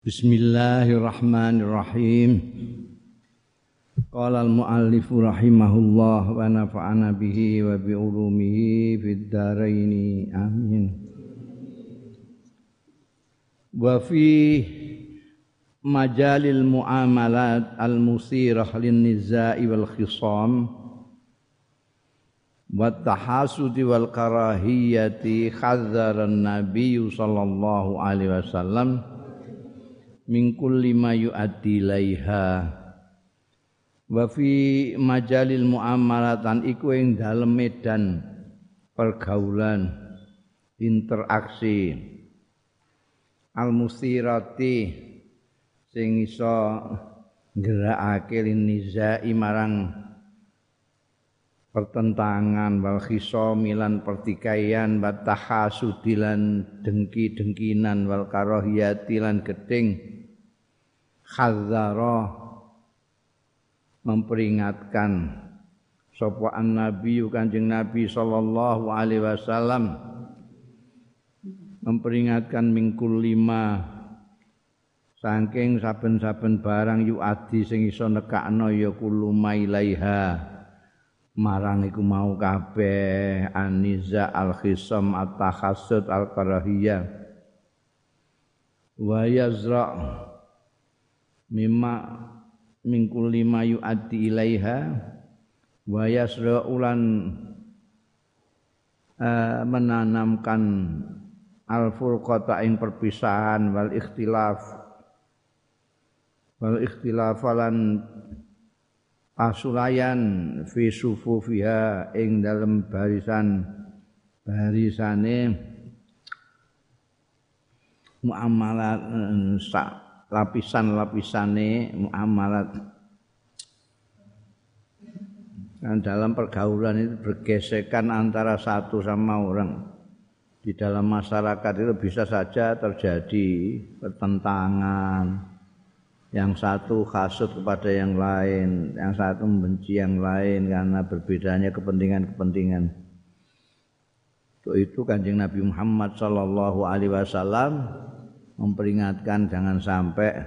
Bismillahirrahmanirrahim. Qala al-muallif rahimahullah wa nafa'ana bihi wa bi ulumihi fid dharain. Amin. Wa fi majalil muamalat al-musirah lin nizai wal khisam wa tahasudi wal karahiyati khadzara an-nabiy sallallahu alaihi wasallam min kulli ma yu'addi laiha. Wa fi majalil muamalatan iku ing dalem medan pergaulan interaksi. Al musirati sing iso nggerakake nizai marang pertentangan wal khisamilan pertikaian wa tahasudilan dengki-dengkinan wal karahiyati lan gedeng khadzara memperingatkan sapa nabi kanjeng nabi sallallahu alaihi wasallam memperingatkan mingkul lima. Saking saben-saben barang yu adi sing iso nekakno ya kulo mailaiha. Marang iku mau kabeh aniza al khisam at takhassud al karahiyah wa yazra' mimma mingkul lima yu'addi ilaiha wa yasra'ulan uh, menanamkan al furqata ing perpisahan wal ikhtilaf wal ikhtilafalan pasulayan fi sufufiha ing dalam barisan barisane muamalat uh, lapisan-lapisane muamalat. Dan dalam pergaulan itu bergesekan antara satu sama orang. Di dalam masyarakat itu bisa saja terjadi pertentangan. Yang satu kasut kepada yang lain yang satu membenci yang lain karena berbedanya kepentingan-kepentingan. Itu itu kanjeng Nabi Muhammad Shallallahu Alaihi Wasallam memperingatkan jangan sampai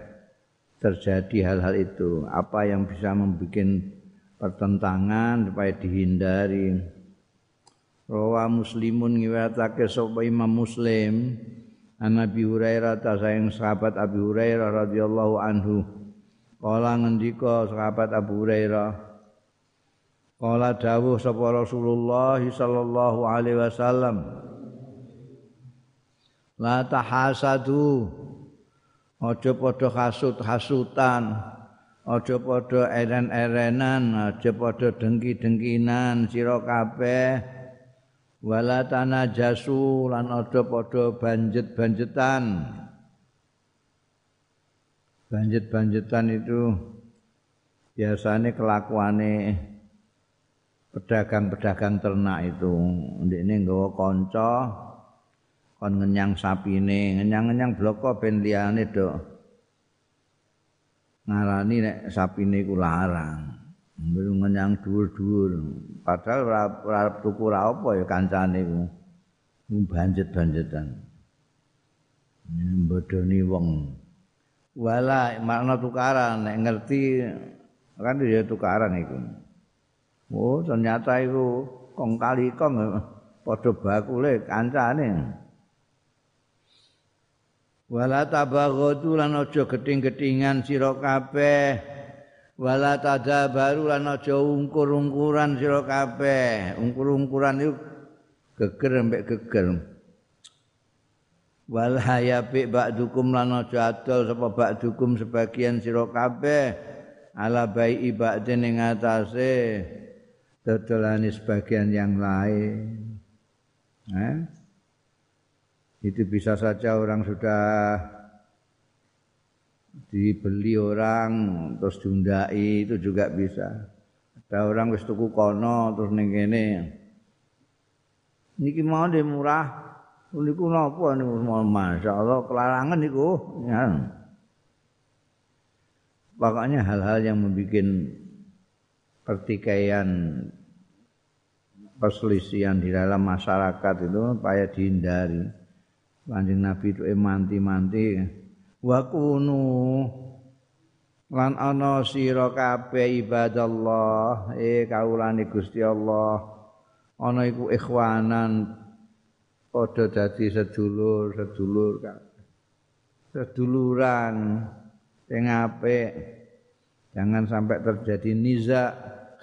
terjadi hal-hal itu. Apa yang bisa membuat pertentangan supaya dihindari. Rawa Muslimun ngiwatake sapa Imam Muslim An Nabi Hurairah ta sayang sahabat Abi Hurairah radhiyallahu anhu. Kala ngendika sahabat Abu Hurairah Kala dawuh sapa Rasulullah sallallahu alaihi wasallam la tahasadu aja padha hasut-hasutan aja padha eren-erenan aja padha dengki-dengkinan sira kabeh. Wala tanajasu lan aja padha banjet-banjetan banjet-banjetan itu biasanya kelakuane pedagang-pedagang ternak itu. Ndekne nggawa kanca kon ngenyang sapine ngenyang-ngenyang bloko ben liyane do ngarani nek sapine iku larang. Belum ngenyang dhuwur-dhuwur. Padahal ora tuku ora apa ya kancane iku. Banjet-banjetan bodoni wong. Wala makna tukaran. Nek ngerti kan ya tukaran iku. Oh ternyata iku kong kali kong padha bakule kancane wala tabaghadu lan aja geting-getingan sira kabeh. Wala tadabaru lan aja ungkur-ungkuran sira kabeh. Ungkur-ungkuran iku geger mbek geger. Wal hayabi ba'dukum lan aja adol sapa ba'dukum sebagian sira kabeh. Ala bai ibadin ing atase dodolane sebagian yang lain. Eh? Itu bisa saja orang sudah dibeli orang terus diundai itu juga bisa. Ada orang wis tuku kono terus ning kene. Niki mau de murah. Niku napa niku? Masyaallah kelarangan niku. Ya. pokoknya hal-hal yang membuat pertikaian perselisihan di dalam masyarakat itu supaya dihindari Kanjeng Nabi itu manti-manti. Wa kunu lan ana sira kabeh ibadallah eh kaulane Gusti Allah. Ana iku ikhwanan padha dadi sedulur sedulur seduluran sing apik. Jangan sampai terjadi niza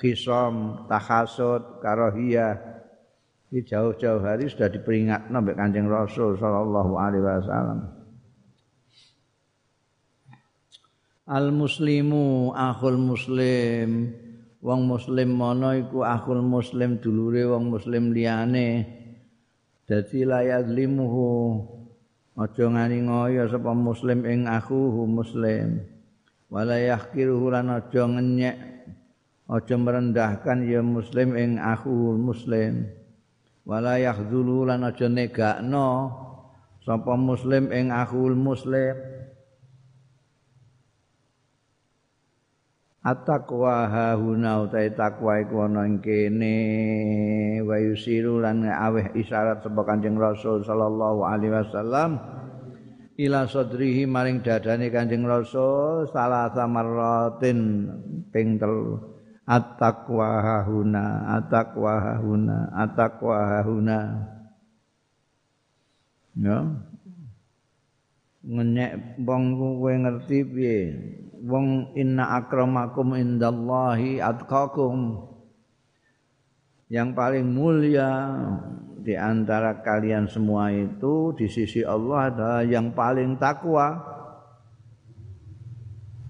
khisom tahasud karohiyah Ini jauh-jauh hari sudah diperingat sampai Kanjeng Rasul sallallahu alaihi wasallam. Al muslimu akhul muslim. Wong muslim mono iku akhul muslim dulure wong muslim liyane. Dadi layazlimuhu aja ngani ngoyo sapa muslim ing akhuhu muslim. Wala yahkiruhu lan aja ngenyek. Aja merendahkan ya muslim ing akhuhu muslim wala yakhzulu lan aja negakno sapa muslim ing akhul muslim. At-taqwa hahuna utai takwa iku ana ing kene. Wa yusiru lan aweh isyarat sapa Kanjeng Rasul sallallahu alaihi wasallam ila sadrihi maring dadane Kanjeng Rasul salah samarratin ping telu at-taqwa hahuna at-taqwa hahuna at-taqwa hahuna ya. Ngenyek wong kowe ngerti piye? Wong inna akramakum indallahi atqakum. Yang paling mulia di antara kalian semua itu di sisi Allah adalah yang paling takwa.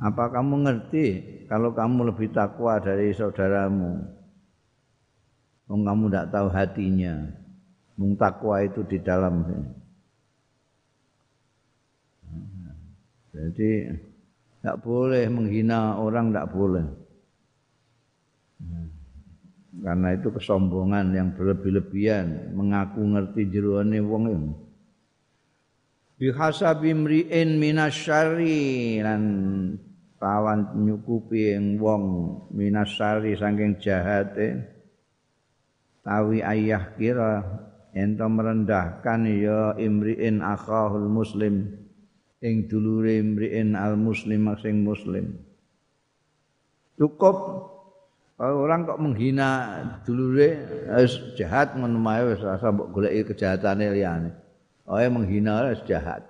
Apa kamu ngerti kalau kamu lebih takwa dari saudaramu? Wong kamu tidak tahu hatinya. Mung takwa itu di dalam. Jadi tidak boleh menghina orang, tidak boleh. Karena itu kesombongan yang berlebih-lebihan, mengaku ngerti jeruane wong. Bihasabi mri'in minasyari lan rawan nyukupi yang wong minasyari saking jahate. Tawi ayah kira ento merendahkan ya imri'in akhahul muslim. Ing dulure mriin al muslim sing muslim. Cukup. Orang kok menghina dulure wis jahat wis rasa mbok goleki kejahatane liyane. Oh menghina wis jahat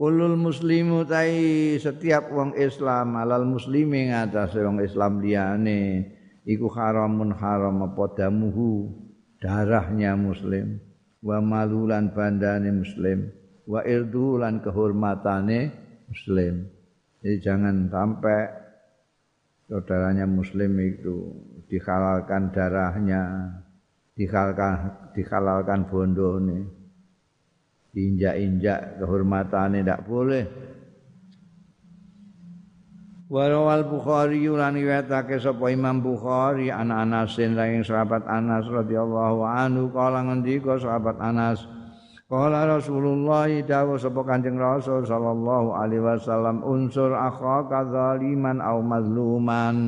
Kulul muslimu tai setiap wong Islam alal muslimi ngatas wong Islam liyane iku haramun haram apa damuhu? Darahnya muslim wa malulan bandane muslim wa irdulan kehormatane muslim. Jadi jangan sampai saudaranya muslim itu dihalalkan darahnya dihalalkan dihalalkan bondone diinjak-injak kehormatane tidak boleh. Warawal Bukhari lan riwayatake sapa Imam Bukhari ana Anasin saking sahabat Anas radhiyallahu anhu kala ngendika sahabat Anas? Kala Rasulullah dawuh sapa Kanjeng Rasul sallallahu alaihi wasallam unsur akhaka zaliman au mazluman.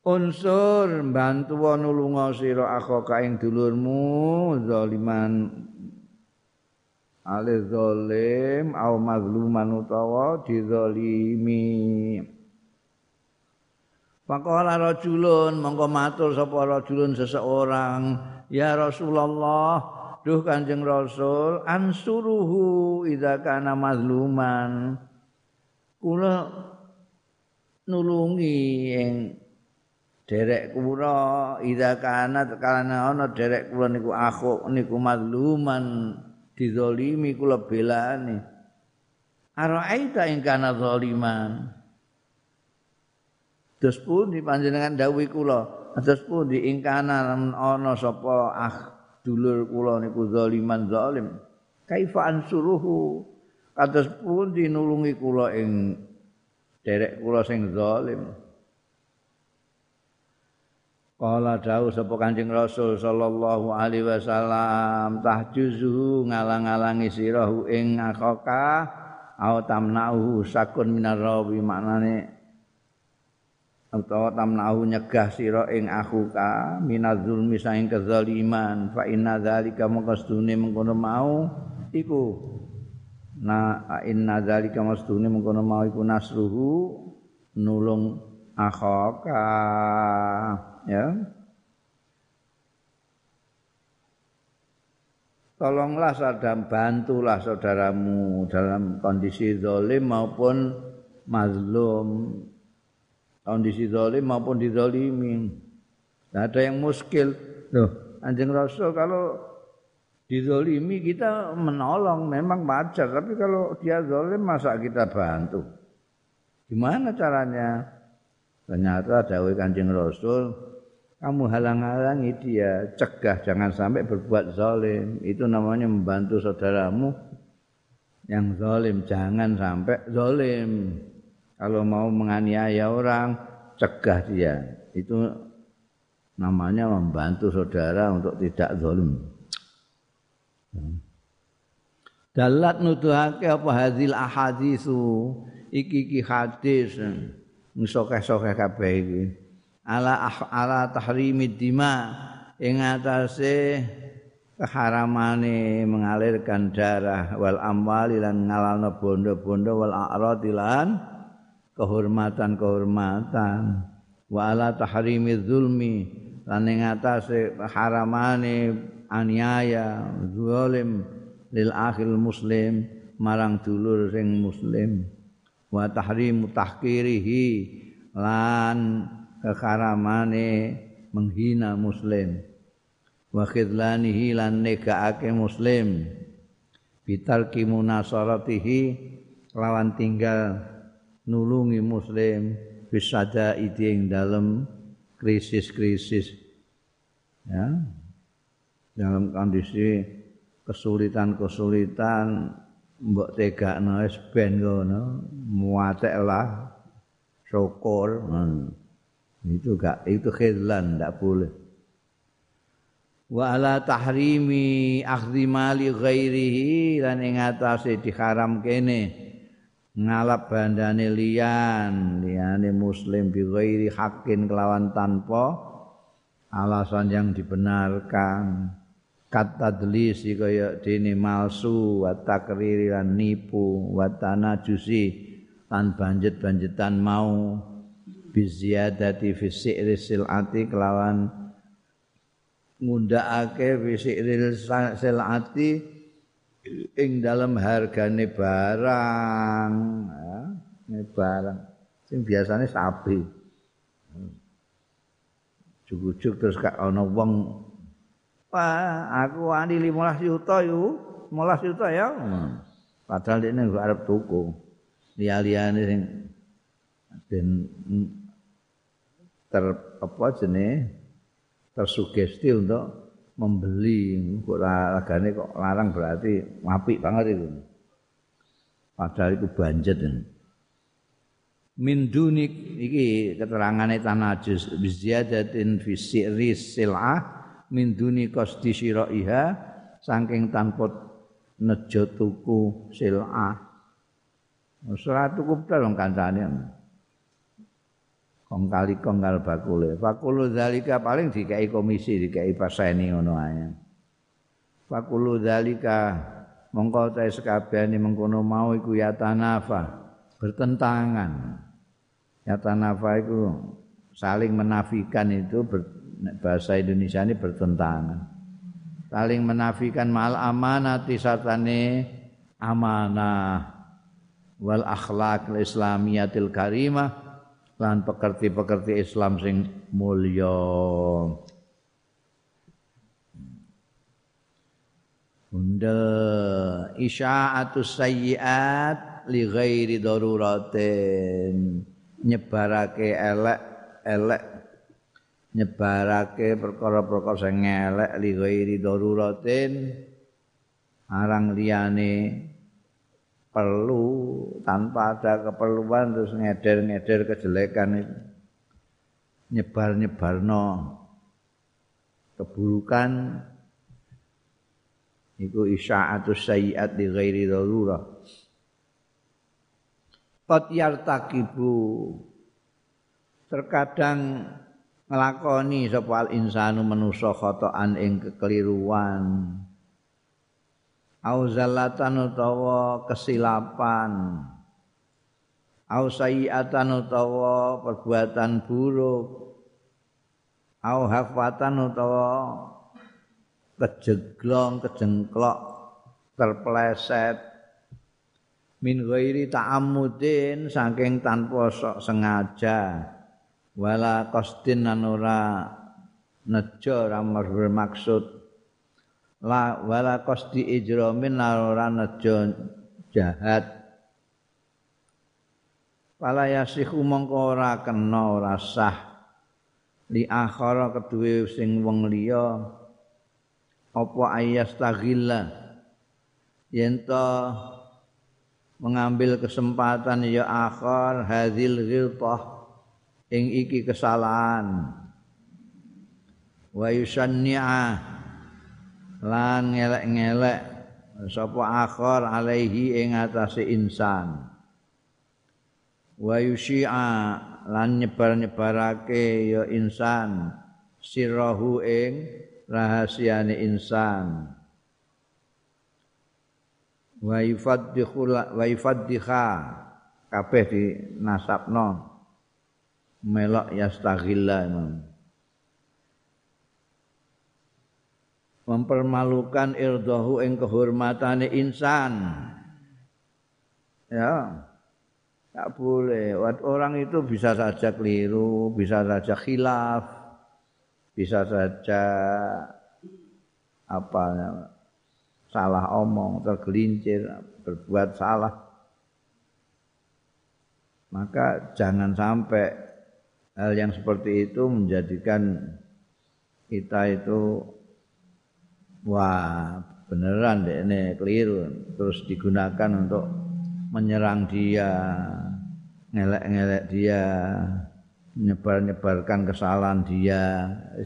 Unsur bantu nulunga sira akhaka ing dulurmu zaliman ale zalim au mazluman utawa dizalimi. Pakola rajulun mongko matur sapa rajulun seseorang. Ya Rasulullah duh Kanjeng Rasul ansuruhu idza kana mazluman. Kula nulungi ing derek kula idza kana kana ana derek kula niku akhu niku mazluman dizalimi kula belane araita ing kana zaliman terus pun di panjenengan dawuh kula? Terus pun di ing ana sapa ah dulur kula niku zaliman zalim kaifa ansuruhu? Kados pun dinulungi kula ing derek kula sing zalim Kala dawuh sapa Kanjeng Rasul sallallahu alaihi wasallam tahjuzu ngalang-alangi sirahu ing akhaka au tamna'u sakun minar rawi maknane utawa tamna'u nyegah sira ing akhuka minaz zulmi saing kezaliman fa inna dzalika maqastune mengkono mau iku. Na inna zalika mastune mengkono mau iku nasruhu nulung akhaka ya. Tolonglah sadam bantulah saudaramu dalam kondisi zalim maupun mazlum. Kondisi zalim maupun dizalimi. Tidak ada yang muskil. Loh anjing rasul kalau dizalimi kita menolong memang wajar. Tapi kalau dia zalim masa kita bantu? Gimana caranya? Ternyata dawai kancing Rasul, kamu halang-halangi dia, cegah jangan sampai berbuat zalim. Itu namanya membantu saudaramu yang zalim, jangan sampai zalim. Kalau mau menganiaya orang, cegah dia. Itu namanya membantu saudara untuk tidak zalim. Dalat nuduhake apa hadil ahadisu iki iki hadis sokeh-sokeh kabeh iki ala ala tahrimid dima. Ing atase keharamane mengalirkan darah wal amwali lan ngalalno bondo-bondo wal a'radi lan kehormatan-kehormatan. Wa ala tahrimid zulmi lan ing atase keharamane aniaya zalim lil akhil muslim marang dulur sing muslim. Wa tahrimu tahkirihi lan kekaramane menghina muslim. Wa khidlanihi lan negaake muslim. Bital kimunasaratihi lawan tinggal nulungi muslim bisada ide ing dalem krisis-krisis. Ya. Dalam kondisi kesulitan-kesulitan mbok tegakno wis ben ngono muatek lah syukur itu gak itu khidlan ndak boleh. Wa ala tahrimi akhdhi mali ghairihi lan ing atase diharam kene. Ngalap bandane liyan liyane muslim bi ghairi hakin kelawan tanpa alasan yang dibenarkan. Kata delisi kaya dene malsu wa takriri lan nipu wa tanajusi lan banjet-banjetan mau bi ziyadati fi si'ri silati kelawan ngundakake fi si'ri silati ing dalam hargane barang ya, ini barang sing biasanya sapi cukup-cukup terus kak ana wong Wah, aku ani 15 juta yu, 15 juta ya. Hmm. Padahal ini arep tuku. Liya-liyane sing ben ter apa jenenge tersugesti untuk membeli kok regane kok larang berarti apik banget itu. Padahal itu banjet ini. Min dunik iki keterangane tanajus biziyadatin fi sirri sil'ah min duni qasdi syiraiha saking tanpa nejo tuku sil'ah ora tuku dong kancane kong kali kong kal bakule. Fakulu zalika paling dikai komisi dikai paseni ngono ae. Fakulu zalika mongko ta sekabehane mengkono mau iku ya tanafa bertentangan. Ya tanafa iku saling menafikan itu ber, bahasa Indonesia ini bertentangan. Saling menafikan mal amanati sartane amanah wal akhlak islamiyatil karimah lan pekerti-pekerti Islam sing mulya. Bunda isya'atus sayyiat li ghairi daruratin. Nyebarake elek elek. Nyebarake perkara-perkara sing elek li ghairi daruratin. Arang liyane perlu tanpa ada keperluan terus ngeder-ngeder kejelekan itu. Nyebar-nyebarno keburukan. Itu isya'atus sayyiat di ghairi darurah qad yartakibu. Terkadang nglakoni sapa al insanu manusa khotoan ing kekeliruan au zallatan utawa kesilapan. Au sayiatan utawa perbuatan buruk. Au hafatan utawa kejeglong kejengklok terpleset. Min ghairi ta'ammudin saking tanpa sok sengaja. Wala qasdin ora nejo ora bermaksud la wala qasdi ijramin nejo jahat. Wala yasihu mongko ora kena ora sah. Li akhara keduwe sing wong liya apa ayas taghilla yen mengambil kesempatan ya akhar hadil ghiltah ing iki kesalahan. Wa yusanni'a lan ngelek-ngelek sapa akhir alaihi ing atase insan. Wa yusyi'a lan nyebar-nyebarake ya insan sirahu ing rahasiane insan. Wa yufaddihu wa yufaddiha kabeh di nasabno melok yastaghilla imam mempermalukan irdahu ing kehormatane insan. Ya. Tak boleh. Orang itu bisa saja keliru, bisa saja khilaf, bisa saja apa salah omong, tergelincir, berbuat salah. Maka jangan sampai hal yang seperti itu menjadikan kita itu wah beneran deh ini keliru. Terus digunakan untuk menyerang dia ngelek-ngelek dia nyebar-nyebarkan kesalahan dia.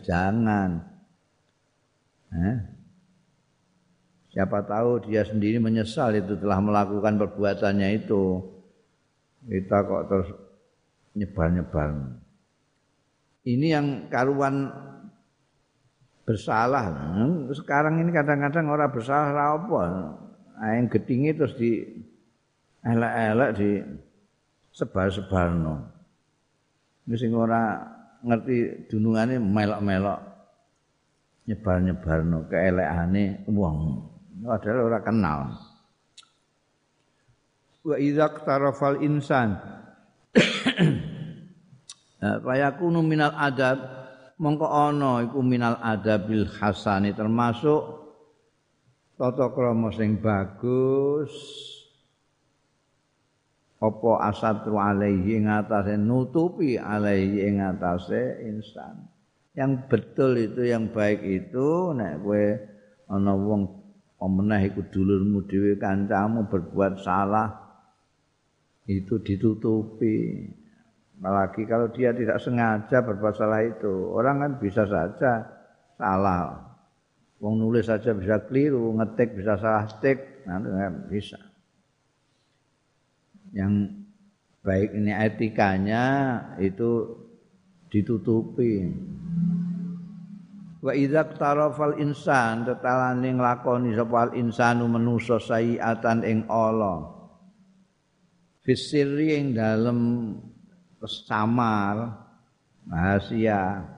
Jangan. Eh? siapa tahu dia sendiri menyesal itu telah melakukan perbuatannya itu. Kita kok terus nyebar-nyebar. Ini yang karuan bersalah. Sekarang ini kadang-kadang orang bersalah apa. Nah, yang gedingi terus di elek-elek di sebar-sebarno. Wis sing ora ngerti dunungane melok-melok nyebar-nyebarno keelekane wong. Padahal ora kenal. Wa idza tarafal insan Fayakunu minal adab mongko ana iku minal adabil hasani termasuk tata krama sing bagus apa asatru alaihi ing nutupi alaihi ing insan. Yang betul itu yang baik itu nek kowe ana wong pemenah iku dulurmu dhewe kancamu berbuat salah itu ditutupi Apalagi kalau dia tidak sengaja berbuat salah itu, orang kan bisa saja salah. Wong nulis saja bisa keliru, ngetik bisa salah tik, nanti kan bisa. Yang baik ini etikanya itu ditutupi. Wa idza tarafal insan tetalane nglakoni sapa insanu manusa sayiatan ing Allah. Fisiri ing dalem samar rahasia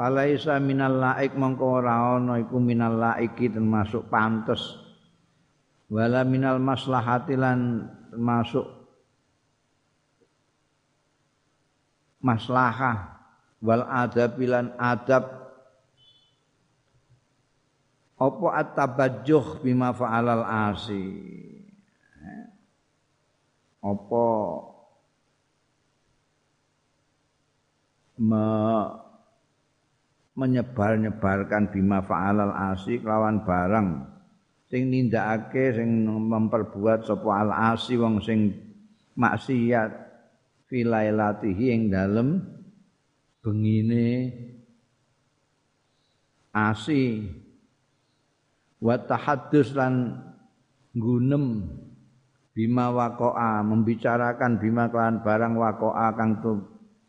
Falaisa minal laik mongko ora ana iku minal laiki termasuk pantes. Wala minal maslahati lan termasuk maslahah. Wal adab lan adab. Apa at-tabajjuh bima fa'alal asi apa? Me, menyebar-nyebarkan bima fa'alal asi kelawan barang. Sing nindakake sing memperbuat sapa al asi wong sing maksiat. Filailatihi ing dalem bengine asi. Wa tahaddus lan gunem bima wakoa membicarakan bima kelawan barang wakoa kang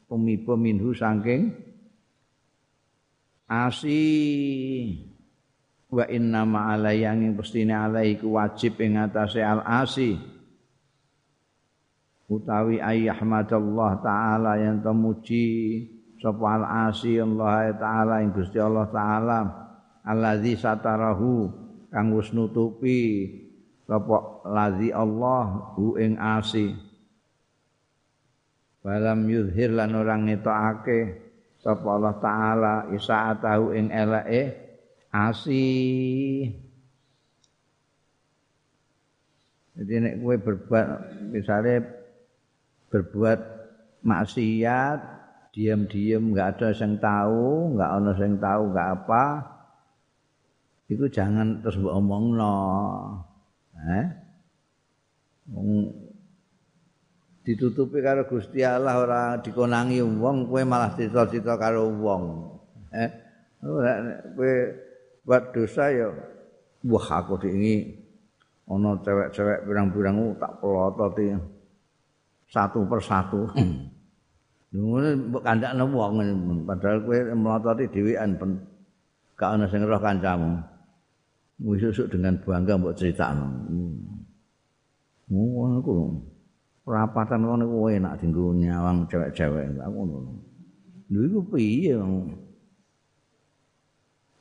tumiba minhu saking asi. Wa inna ma alayya ing pestine alaiku wajib ing atase al asi. Utawi ayyahmadallah taala yang temuji sapa al asi Allah taala ing Gusti Allah taala allazi satarahu kang wis nutupi sapa lazi Allah hu ing asi. Balam yuzhir lan orang ngetokake. Sapa Allah taala isaatahu ing eleke asih jadi nek kowe berbuat misalnya berbuat maksiat diam-diam nggak ada yang tahu nggak ada yang tahu nggak apa itu jangan terus ngomong no eh? ditutupi karo Gusti Allah ora dikonangi wong kowe malah cita-cita karo wong eh kowe buat dosa ya wah aku ini ana cewek-cewek pirang-pirang tak pelototi satu persatu. Ngono mbok kandakne wong padahal kowe melototi dhewean gak ana sing roh kancamu. Wisuk dengan bangga mbok critakno. Ngono aku perapatan ngono kuwi enak dienggo nyawang cewek-cewek aku ngono. Lho iku piye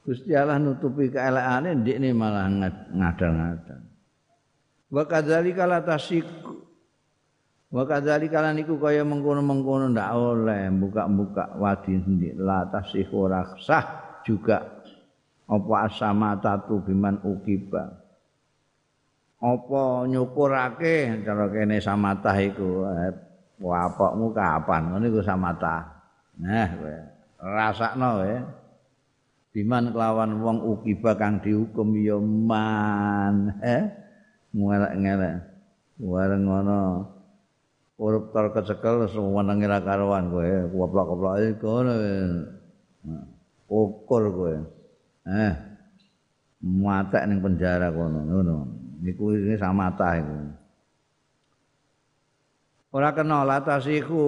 Gusti Allah nutupi keelekane ndekne malah ngadal-ngadal. Wa kadzalika la tasiku Wa kadzalika lan iku kaya mengkono-mengkono ndak oleh buka-buka wadi sendiri la tasihu sah juga apa asama tatu biman ukiba. Apa nyukurake cara kene samatah iku? Eh, apokmu kapan? Ngene iku samatah. Nah kowe rasakno kowe. biman kelawan wong ukiba kang dihukum ya man. Eh ngelek-ngelek. Wareng ngono. Urup tar kecekel sewenenge ra karuan kowe. Koplok-koplok iki ngono. Ukur kowe eh matek ning penjara kono ngono. Niku iki samata iku. Ora kena latasiku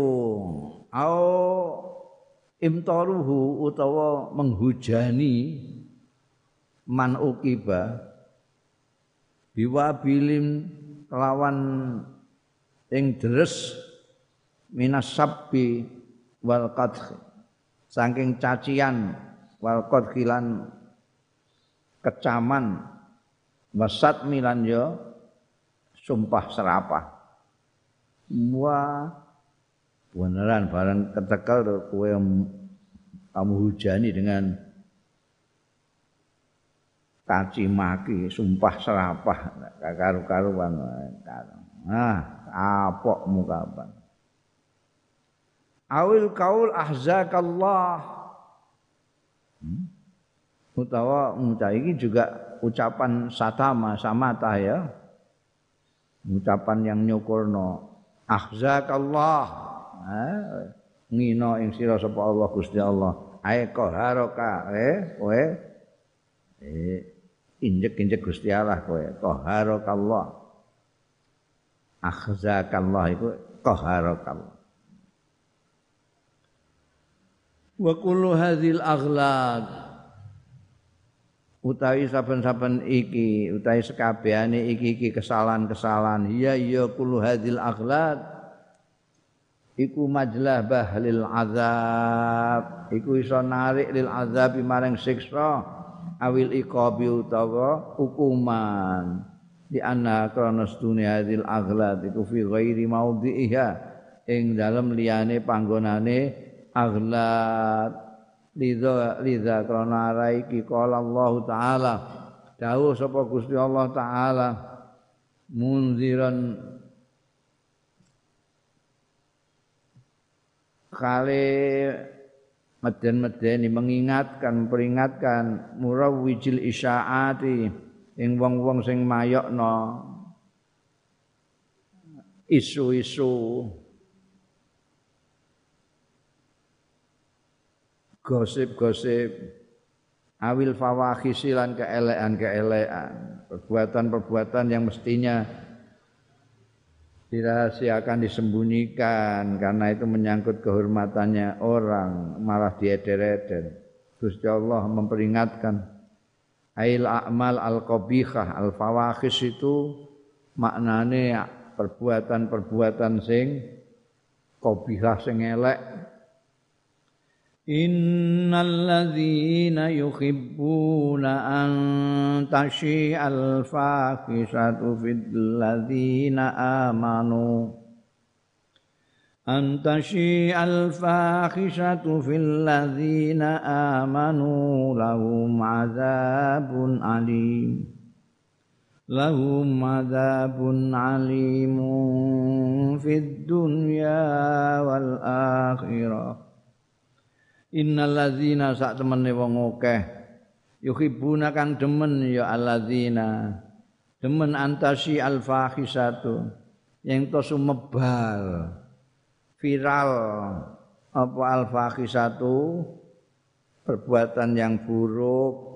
au imtaruhu utawa menghujani man ukiba biwabilin lawan ing deres minas sabbi wal qadh. Saking cacian wal qadhilan kecaman. Wasat milan yo sumpah serapah. Wa beneran bareng kecekel kowe kamu hujani dengan caci maki sumpah serapah. Karu-karuan nah apok muka awil kaul ahzakallah. Hmm? Utawa ngucap ini juga ucapan satama samata ya. Ucapan yang nyukurno ahzakallah. Ngino ing sira sapa Allah Gusti Allah. Ae qaharaka eh kowe. Eh injek-injek Gusti Allah kowe qaharaka Allah akhzakallah iku qaharaka Allah wa kullu hadzal aghlaq utawi saben-saben iki utawi sekabehane iki-iki kesalahan-kesalahan. Iya iya kullu hadzal aghlaq iku majlah bahlil azab. Iku iso narik lil azab maring siksa awil iqabi utawa hukuman. Di anna krana dunia hadil aghlad iku fi ghairi maudhi'iha ing dalem liyane panggonane aghlad lidza lidza krana raiki qala Allah taala. Dawuh sapa Gusti Allah taala? Munziran. Kali meden-medeni mengingatkan memperingatkan murawwijil isyaati ing wong-wong sing mayokno. Isu-isu gosip-gosip awil fawahisi lan keelekan-keelekan perbuatan-perbuatan yang mestinya dirahasiakan disembunyikan karena itu menyangkut kehormatannya orang malah dieder-eder Gusti Allah memperingatkan ail a'mal al qabihah al fawahis itu maknane perbuatan-perbuatan sing qabihah sing elek Ladzina yuhibbuna an tashi al fahisatu fil ladzina amanu أن تشيء الفاحشة في الذين آمنوا. لهم عذاب عليم لهم عذاب عليم في الدنيا والآخرة. innalazina sak temene wong akeh. Yuhibuna kang demen ya alladzina. Demen antasi alfahisatu yang to sumebar viral apa alfahisatu? Perbuatan yang buruk.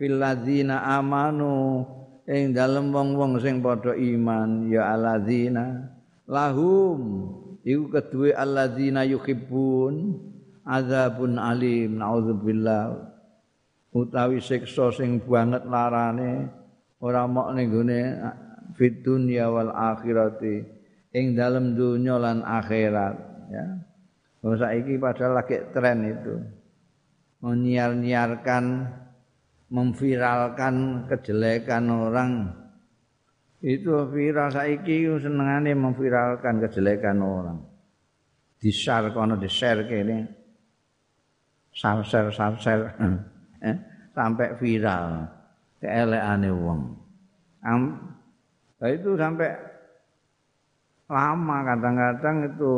Filazina amanu ing dalem wong-wong sing padha iman ya alladzina. Lahum iku kedue alladzina yuhibun azabun alim naudzubillah. Utawi siksa sing banget larane ora mok ning gone fid dunya wal akhirati ing dalam dunia lan akhirat ya. Oh saiki padahal lagi tren itu. Menyiar-nyiarkan memviralkan kejelekan orang. Itu viral saiki senengane memviralkan kejelekan orang. Di share kono di share kene share eh, sampai viral. Keeleane wong. Am itu sampai lama. Kadang-kadang itu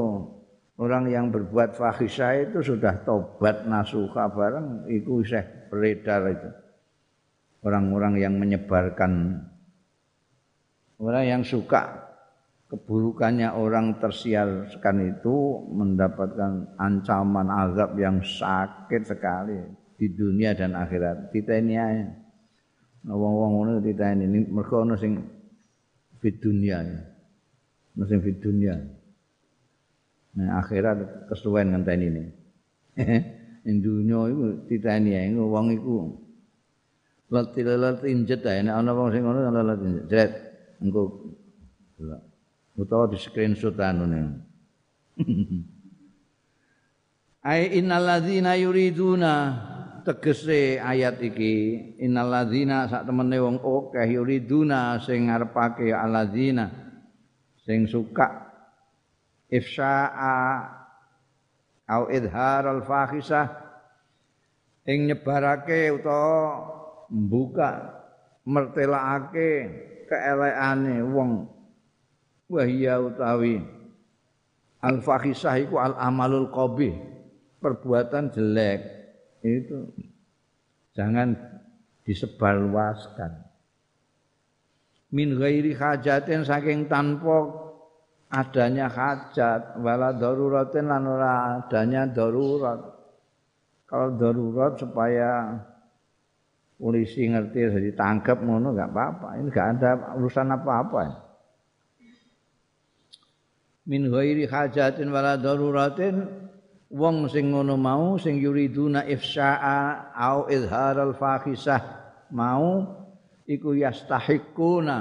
orang yang berbuat fahisah itu sudah tobat nasuha bareng itu iseh beredar itu. Orang-orang yang menyebarkan. Orang yang suka keburukannya orang tersiarkan itu mendapatkan ancaman azab yang sakit sekali di dunia dan akhirat kita ini aja wong-wong ngono kita ini mergo ono sing di dunia ya. Masih di dunia. Nah, akhirat kesuwen ngenteni ini. Ing dunya iku titeni ae wong iku lati-lati injet ae nek ana wong sing ngono lati injet. Engko utawa di screenshot anune. Ai innal ladzina yuriduna tegese ayat iki innal ladzina sak temene wong akeh yuriduna sing ngarepake alladzina sing suka ifsa'a au idhar al fahisah ing nyebarake utawa mbuka mertelakake keelekane wong wahia utawi al fahisah iku al amalul qabih perbuatan jelek. Itu jangan disebarluaskan. Min ghairi hajatin saking tanpa adanya hajat wala daruratin lan ora adanya darurat. Kalau darurat supaya polisi ngerti jadi tangkap ngono enggak apa-apa. Ini enggak ada urusan apa-apa min ghairi hajatin wala daruratin wong sing ngono mau sing yuriduna ifsa'a au izharal fahisah mau iku yastahiquna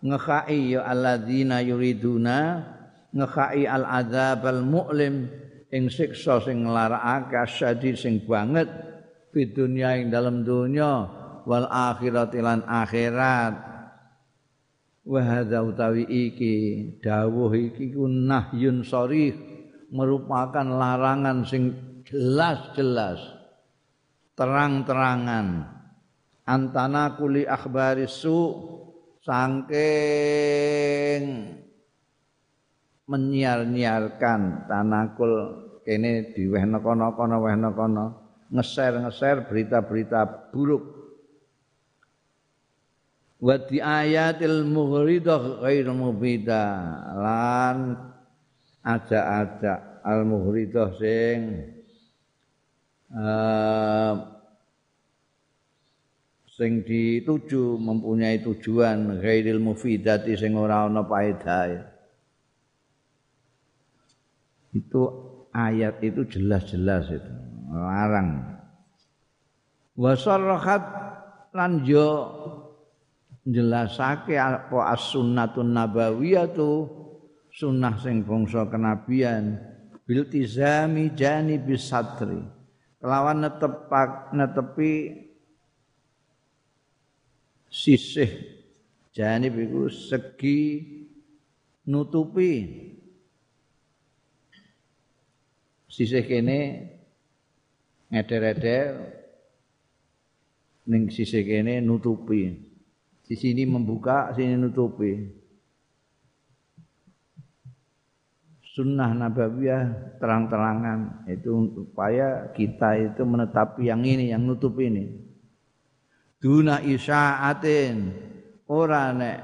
ngekhai ya alladzina yuriduna ngekhai al adzab al mu'lim ing siksa sing nglarakake asyadid sing banget di dunia ing dalam dunia wal akhirat lan akhirat wa utawi iki dawuh iki ku nahyun sharih merupakan larangan sing jelas-jelas terang-terangan antana kuli akhbari su sangking menyiar-nyiarkan tanakul kene diwehna kono-kono wehna kono ngeser-ngeser berita-berita buruk wa di ayatil mughridah ghairu mubida. Lan aja-aja al mughridah sing uh, sing dituju mempunyai tujuan ghairil mufidati sing ora ana paedahe itu ayat itu jelas-jelas itu larang. Wasarhat lan yo jelasake apa as-sunnatun nabawiyatu sunnah sing bangsa kenabian. Bil tizami janibis satri kelawan netepak netepi sisih. Janib iku segi nutupi. Sisih kene ngeder-eder ning sisih kene nutupi di sini membuka sini nutupi. Sunnah nabawiyah terang-terangan itu supaya kita itu menetapi yang ini yang nutup ini. Duna isyaatin ora nek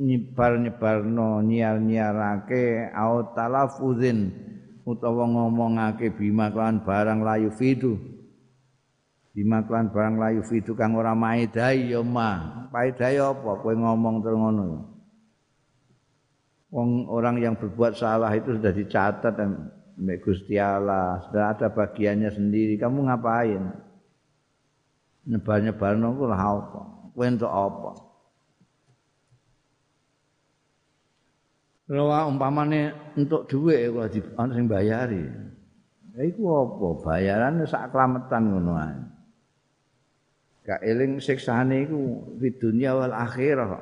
nyebar-nyebarno nyiar-nyiarake au talafuzin utawa ngomongake bima kan barang layu fidu bima barang layu fidu kang ora maedai ya mah paedai apa kowe ngomong terus ngono Wong orang yang berbuat salah itu sudah dicatat dan Gusti Allah, sudah ada bagiannya sendiri. Kamu ngapain? Nyebar-nyebar nunggu lah apa? Kowe untuk apa? Rawa umpamane untuk duit kalau di sing bayari. Ya iku apa? Bayaran sak klametan ngono. Gak eling siksane iku di dunia wal akhirah.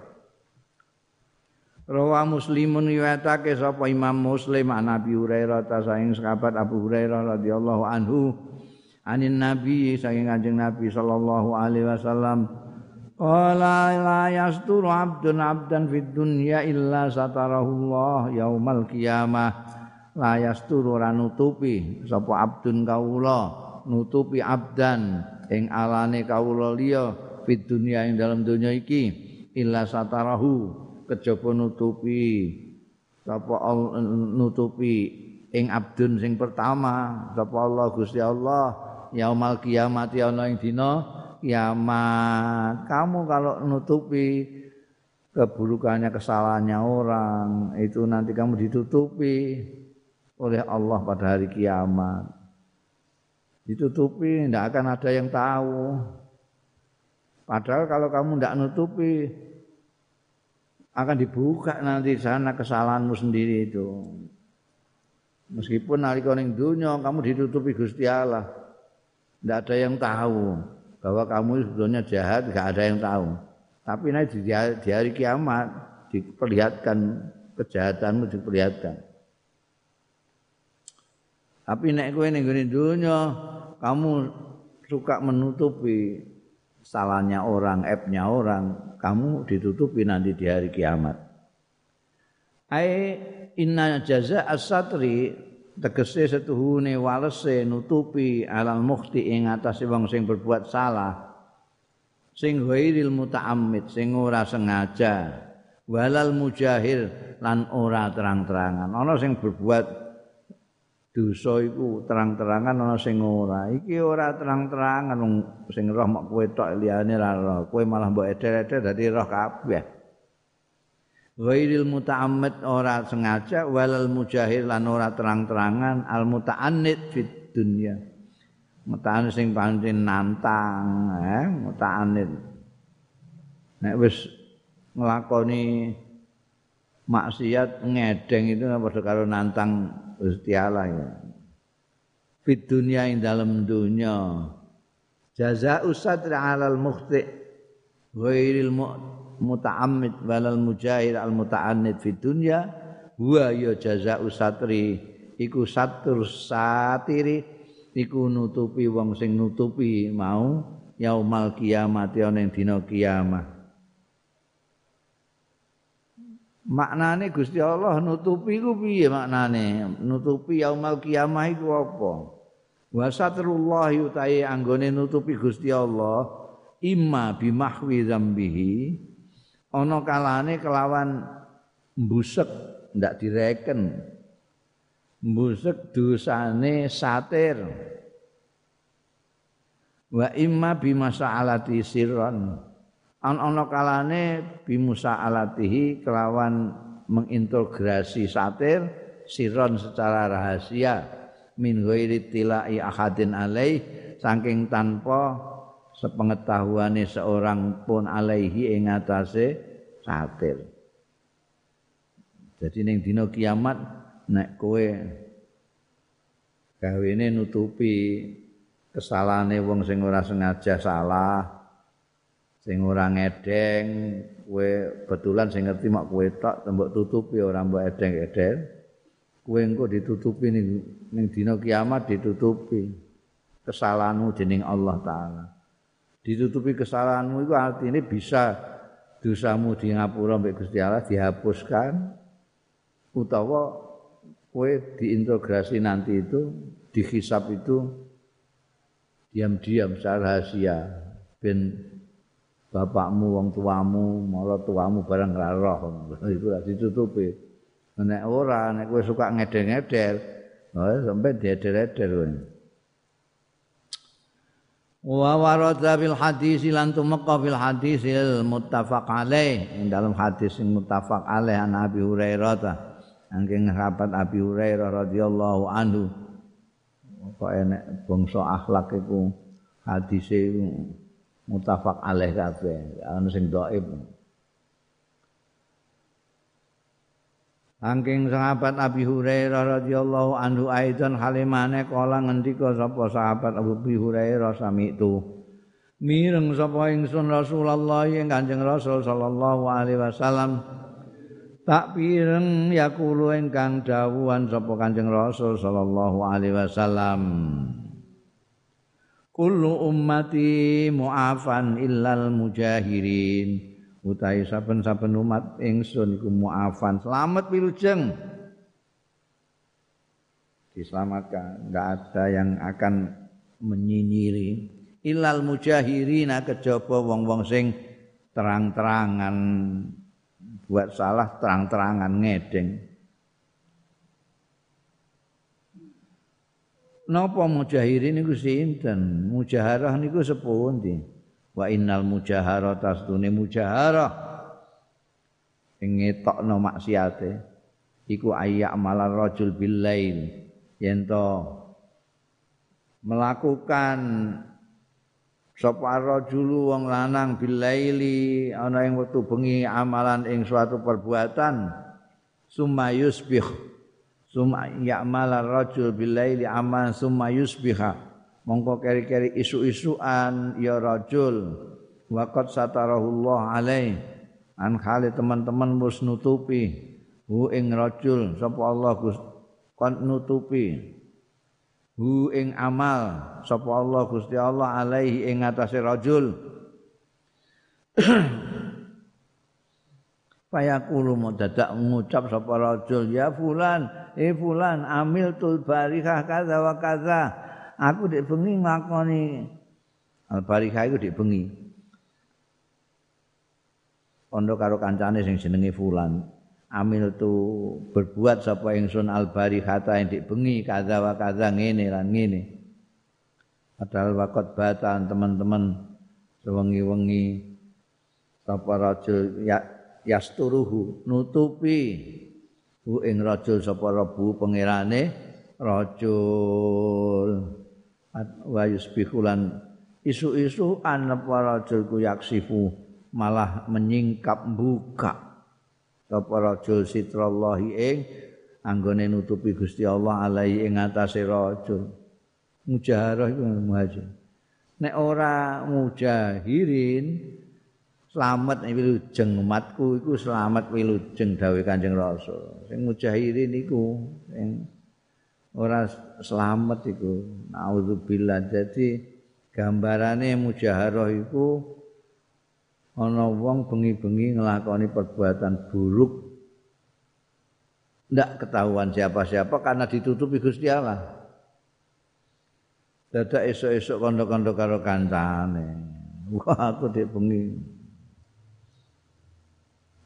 Rawa Muslimun riwayatake sapa Imam Muslim an Nabi Hurairah ta saking sahabat Abu Hurairah radhiyallahu anhu anin Nabi saking Kanjeng Nabi sallallahu alaihi wasallam Qala la yasturu abdun abdan fid dunya illa satarahullah yaumal qiyamah. La yasturu ora nutupi sapa abdun kawula nutupi abdan ing alane kawula liya fid dunya ing dalam dunya iki illa satarahu kejaba nutupi sapa nutupi ing abdun sing pertama sapa Allah Gusti Allah yaumal kiamat ana ing dina kiamat. Kamu kalau nutupi keburukannya, kesalahannya orang, itu nanti kamu ditutupi oleh Allah pada hari kiamat. Ditutupi, tidak akan ada yang tahu. Padahal kalau kamu tidak nutupi, akan dibuka nanti sana kesalahanmu sendiri itu. Meskipun nalika ning dunya kamu ditutupi Gusti Allah. Tidak ada yang tahu bahwa kamu sebetulnya jahat gak ada yang tahu tapi nanti di hari kiamat diperlihatkan kejahatanmu diperlihatkan tapi nek kowe ning dunia kamu suka menutupi salahnya orang, aibnya orang, kamu ditutupi nanti di hari kiamat. Ai inna jaza as-satri tegese setuhune walese nutupi alal mukhti ing atase wong sing berbuat salah. Sing ghairil muta'ammid sing ora sengaja. Walal mujahil lan ora terang-terangan. Ana sing berbuat dosa iku terang-terangan ana sing ora. Iki ora terang-terangan sing roh mok kowe tok liyane ra roh. Kowe malah mbok eder-eder dadi roh kabeh. Ghairil muta'ammid ora sengaja. Walal mujahir lan ora terang-terangan. Al muta'annid fid dunya. Muta'annid sing pancen nantang eh muta'annid. Nek wis nglakoni maksiat ngedeng itu padha karo nantang Gusti Allah ya. Fid dunya ing dalem dunya. Jazaa'u sadri 'alal mukhti ghairil muta'ammid walal mujahid al muta'annid fi dunya. Huwa ya jazaa'u satri iku satur satiri. Iku nutupi wong sing nutupi mau yaumal kiamat ana ing dina kiamat maknane Gusti Allah nutupi iku piye maknane? Nutupi yaumal kiamat iku apa? Wa satrullah utahe anggone nutupi Gusti Allah imma bimahwi dzambihi ana kalane kelawan mbusek ndak direken. Mbusek dosane satir. Wa imma bimasaalati sirran an ana kalane bimusaalatihi kelawan mengintegrasi satir sirron secara rahasia min ghairi tilai ahadin alaih saking tanpa sepengetahuane seorang pun alaihi ing atase satir. Jadi ning dina kiamat nek kowe gawene nutupi kesalahane wong sing ora sengaja salah, sing ora ngedeng, kowe betulan sing ngerti mak kowe tok mbok tutupi ora mbok edeng-edeng. Kowe engko ditutupi ning ning dina kiamat ditutupi kesalahanmu dening Allah taala. ditutupi kesalahanmu itu artinya bisa dosamu di ngapura mbek Gusti Allah dihapuskan utawa kowe diintegrasi nanti itu dihisap itu diam-diam secara rahasia ben bapakmu wong tuamu malah tuamu barang ra roh. Itu ditutupi. Nek ora nek kowe suka ngeder-ngeder oh, sampai dieder-eder kowe. Wa warada bil hadis lan tumeka fil hadis muttafaq alaih. Ing dalam hadis sing muttafaq alaih an Abi Hurairah ta. Angking sahabat Abi Hurairah radhiyallahu anhu. Kok enek bangsa akhlak iku hadise muttafaq alaih kabeh. Ana sing dhaif Angking sahabat Abi Hurairah radhiyallahu anhu aidan halimane kala ngendika sapa sahabat Abu Hurairah sami itu mireng sapa ingsun Rasulullah ing Kanjeng Rasul sallallahu alaihi wasallam. Tak pireng yakulu ingkang dawuhan sapa Kanjeng Rasul sallallahu alaihi wasallam kullu ummati mu'afan illal mujahirin. Utahe saben-saben umat ingsun iku muafan. Selamat wilujeng. Diselamatkan. Enggak ada yang akan menyinyiri. Ilal mujahirina kejaba wong-wong sing terang-terangan. Buat salah terang-terangan ngedeng Napa mujahirin niku sinten? Mujaharah niku sepundi? wa innal mujaharah tasdune mujaharah ing ngetokno maksiate iku ayyak malar rajul bil lail yen melakukan sapa rajul wong lanang bil laili ana ing wektu bengi amalan ing suatu perbuatan summa yusbih summa ya'mal rajul bil laili amalan summa yusbiha. Mongko keri-keri isu-isuan ya rajul. Waqad satarahullah alaih. An khali teman-teman mus nutupi. Hu ing rajul sapa Allah Gus? Kon nutupi. Hu ing amal sapa Allah Gusti Allah alaihi ing atase rajul. Fayaqulu mau dadak ngucap sapa rajul ya fulan eh fulan amil tul barikah kaza wa kaza. Aku dek bengi nglakoni. Al-barikah iku dek bengi. Ondo karo kancane sing jenenge Fulan. Amil tu berbuat sapa ingsun al-barikata yang dek bengi kaza wa kaza ngene lan ngene. Padahal wakot batan teman-teman sewengi-wengi sapa rajul ya yasturuhu nutupi hu ing rajul sapa rebu pangerane rajul wa yusbihulan isu-isu an para rajul yaksifu malah menyingkap buka sapa rajul sitrallahi ing anggone nutupi Gusti Allah alai ing atase rajul mujaharah iku muhajir nek ora mujahirin selamat wilujeng umatku iku selamat wilujeng dawuh Kanjeng Rasul sing mujahirin iku sing ora selamat iku. Naudzubillah. Jadi gambarane mujaharah iku ana wong bengi-bengi nglakoni perbuatan buruk. Ndak ketahuan siapa-siapa karena ditutupi Gusti Allah. Dadak esuk-esuk kandha-kandha karo kancane. Wah aku dik bengi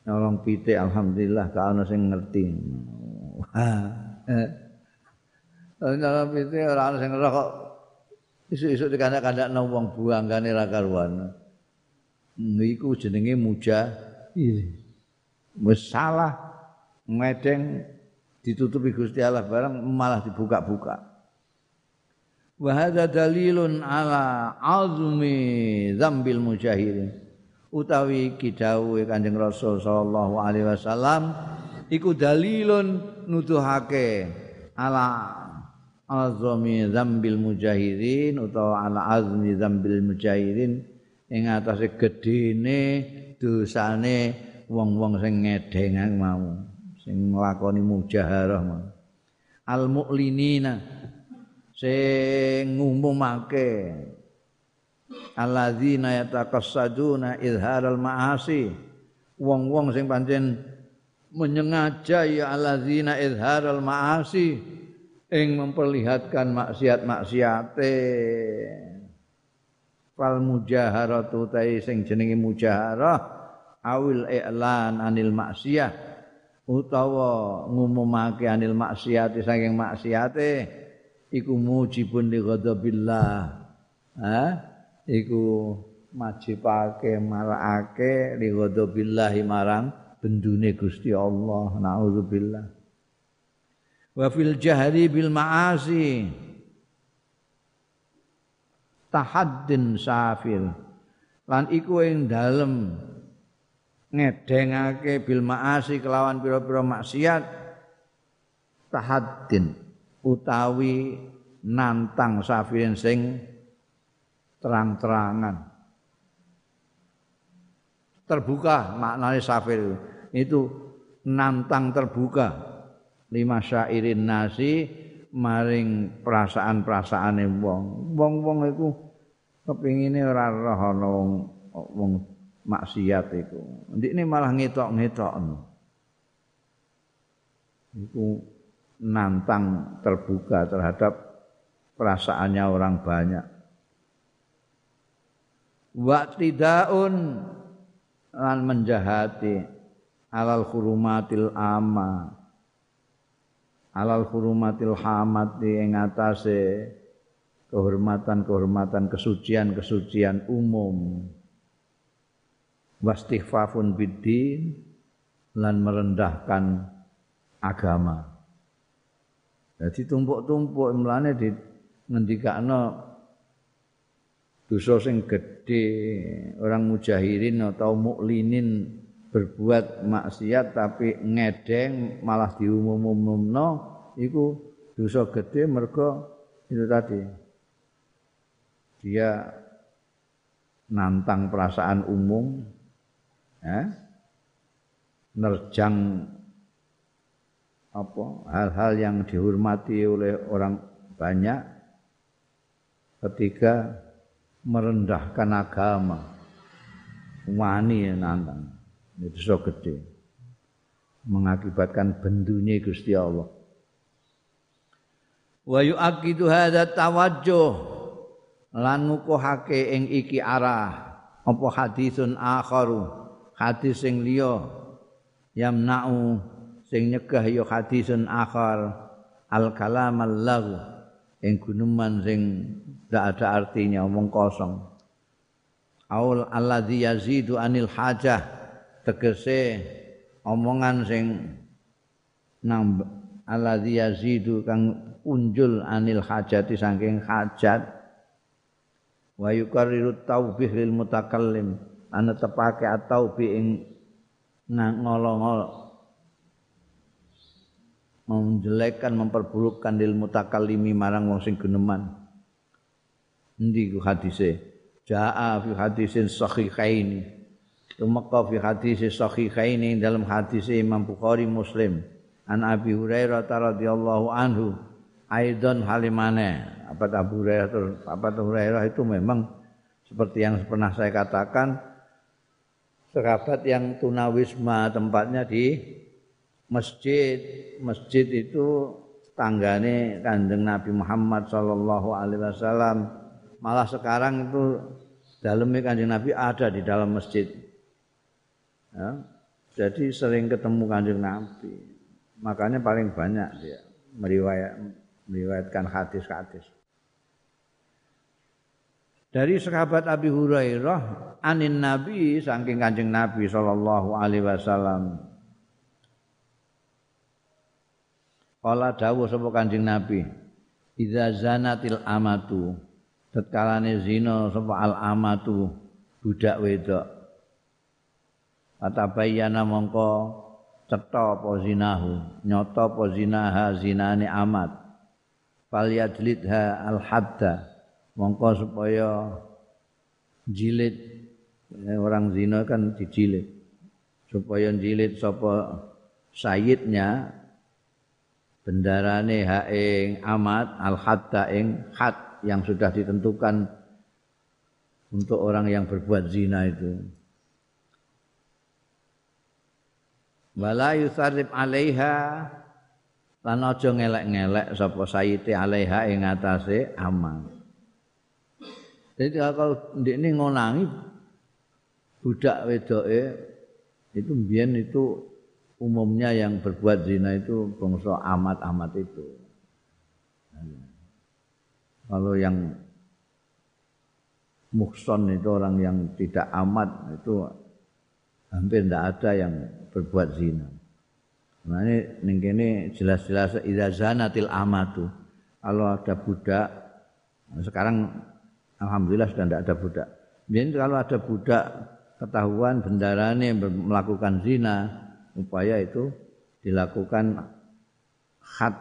nolong pitik alhamdulillah ka ana sing ngerti dalam itu ora ana sing kok isuk-isuk dikandak-kandakno wong buanggane ra karuan. Niku jenenge muja. Wis salah ngedeng ditutupi Gusti Allah barang malah dibuka-buka. wa hadza dalilun ala azmi dzambil mujahidin utawi kidawuhe Kanjeng Rasul sallallahu alaihi wasallam iku dalilun nuduhake ala azmi dzambil mujahidin utawa ala azmi dzambil mujahidin ing atase gedene dosane wong-wong sing ngedhengan mau sing nglakoni mujaharah mau. Al mu'linina sing ngumumake alladzina yataqassaduna izharal ma'asi. Wong-wong sing pancen menyengaja ya alladzina izharal ma'asi ing memperlihatkan maksiat-maksiate. Fal mujaharatu tai sing jenenge mujaharah awil i'lan anil maksiyah utawa ngumumake anil maksiati saking maksiate iku mujibun li ghadabillah. Ha iku majibake marakake li ghadabillah marang bendune Gusti Allah naudzubillah. Wa fil jahri bil ma'asi tahaddin safil. Lan iku ing dalem ngedengake bil ma'asi kelawan pira-pira maksiat tahaddin utawi nantang safirin sing terang-terangan. Terbuka maknanya safir itu nantang terbuka. Lima syairin nasi maring perasaan-perasaane wong. Wong-wong iku kepingine ora roh ana wong wong maksiat iku ndikne malah ngetok-ngetokno iku nantang terbuka terhadap perasaannya orang banyak. Waktidaun lan menjahati alal hurumatil ama alal hurumatil hamati ing atase kehormatan-kehormatan kesucian-kesucian umum. Wastighfafun biddin lan merendahkan agama. Jadi tumpuk-tumpuk mlane di ngendikakno dosa sing gedhe orang mujahirin atau muklinin berbuat maksiat tapi ngedeng malah diumum-umumno iku dosa gedhe mergo itu tadi. Dia nantang perasaan umum ya nerjang apa hal-hal yang dihormati oleh orang banyak. Ketika merendahkan agama. Wani nantang. Itu so gede. Mengakibatkan bendunya Gusti Allah. Wa yu'aqidu hadza tawajjuh. Lan ngukuhake ing iki arah. Apa hadisun akharu? Hadis sing liya. Yamna'u. Sing nyegah ya hadisun akhar. Al kalam lahu ing guneman sing ndak ada artinya omong kosong. Aul alladzi yazidu anil hajah tegese omongan sing nambah alladzi yazidu kang unjul anil hajati saking hajat. Wa yukarriru taubih lil mutakallim ana tepake atau bi ing ngolong-ngolong menjelekkan memperburukkan lil mutakallimi marang wong sing geneman. Endi ku hadise? Jaa fi hadisin sahihaini. Tumeka fi hadis sahihaini dalam hadis Imam Bukhari Muslim. An Abi Hurairah radhiyallahu anhu. Aidon halimane apa Abu Hurairah apa Hurairah itu memang seperti yang pernah saya katakan sahabat yang tunawisma tempatnya di masjid masjid itu tanggane kanjeng Nabi Muhammad Shallallahu Alaihi Wasallam. Malah sekarang itu dalamnya kanjeng Nabi ada di dalam masjid. Ya. jadi sering ketemu kanjeng Nabi. Makanya paling banyak dia meriwayat meriwayatkan hadis-hadis. Dari sahabat Abi Hurairah anin Nabi saking kanjeng Nabi Shallallahu Alaihi Wasallam Kala dawuh sapa Kanjeng Nabi. idza zanatil amatu tetkalane zina sapa al amatu budak wedok. Atabayana mongko cetha apa zinahu nyata apa zinaha zinane amat. Falyajlidha al hadda mongko supaya jilid. Eh, orang zina kan dijilid. Supaya jilid sapa sayyidnya bendarane ha ing amat al hadda ing had yang sudah ditentukan untuk orang yang berbuat zina itu. Wala yusarrif alaiha lan aja ngelek-ngelek sapa sayyidi alaiha ing atase amal jadi kalau ndekne ngonangi budak wedoke itu mbiyen itu umumnya yang berbuat zina itu bangsa amat-amat itu. Kalau yang mukson itu orang yang tidak amat itu hampir tidak ada yang berbuat zina. Nah ini ini jelas-jelas idza zanatil amatu. Kalau ada budak sekarang alhamdulillah sudah tidak ada budak. Jadi kalau ada budak ketahuan bendarane melakukan zina, upaya itu dilakukan khat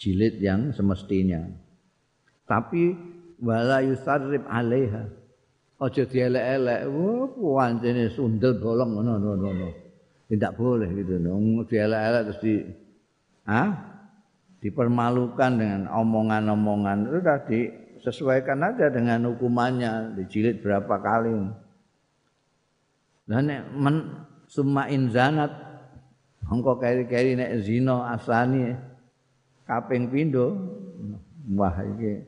jilid yang semestinya. Tapi wala yusarrib alaiha. Aja dielek-elek. Wah, pancene sundel bolong ngono ngono ngono. Tidak boleh gitu. Dielek-elek terus di ah dipermalukan dengan omongan-omongan itu tadi sesuaikan aja dengan hukumannya dijilid berapa kali. Dan men, summa in zanat. Mongko keri-keri nek zina asani kaping pindho. Wah iki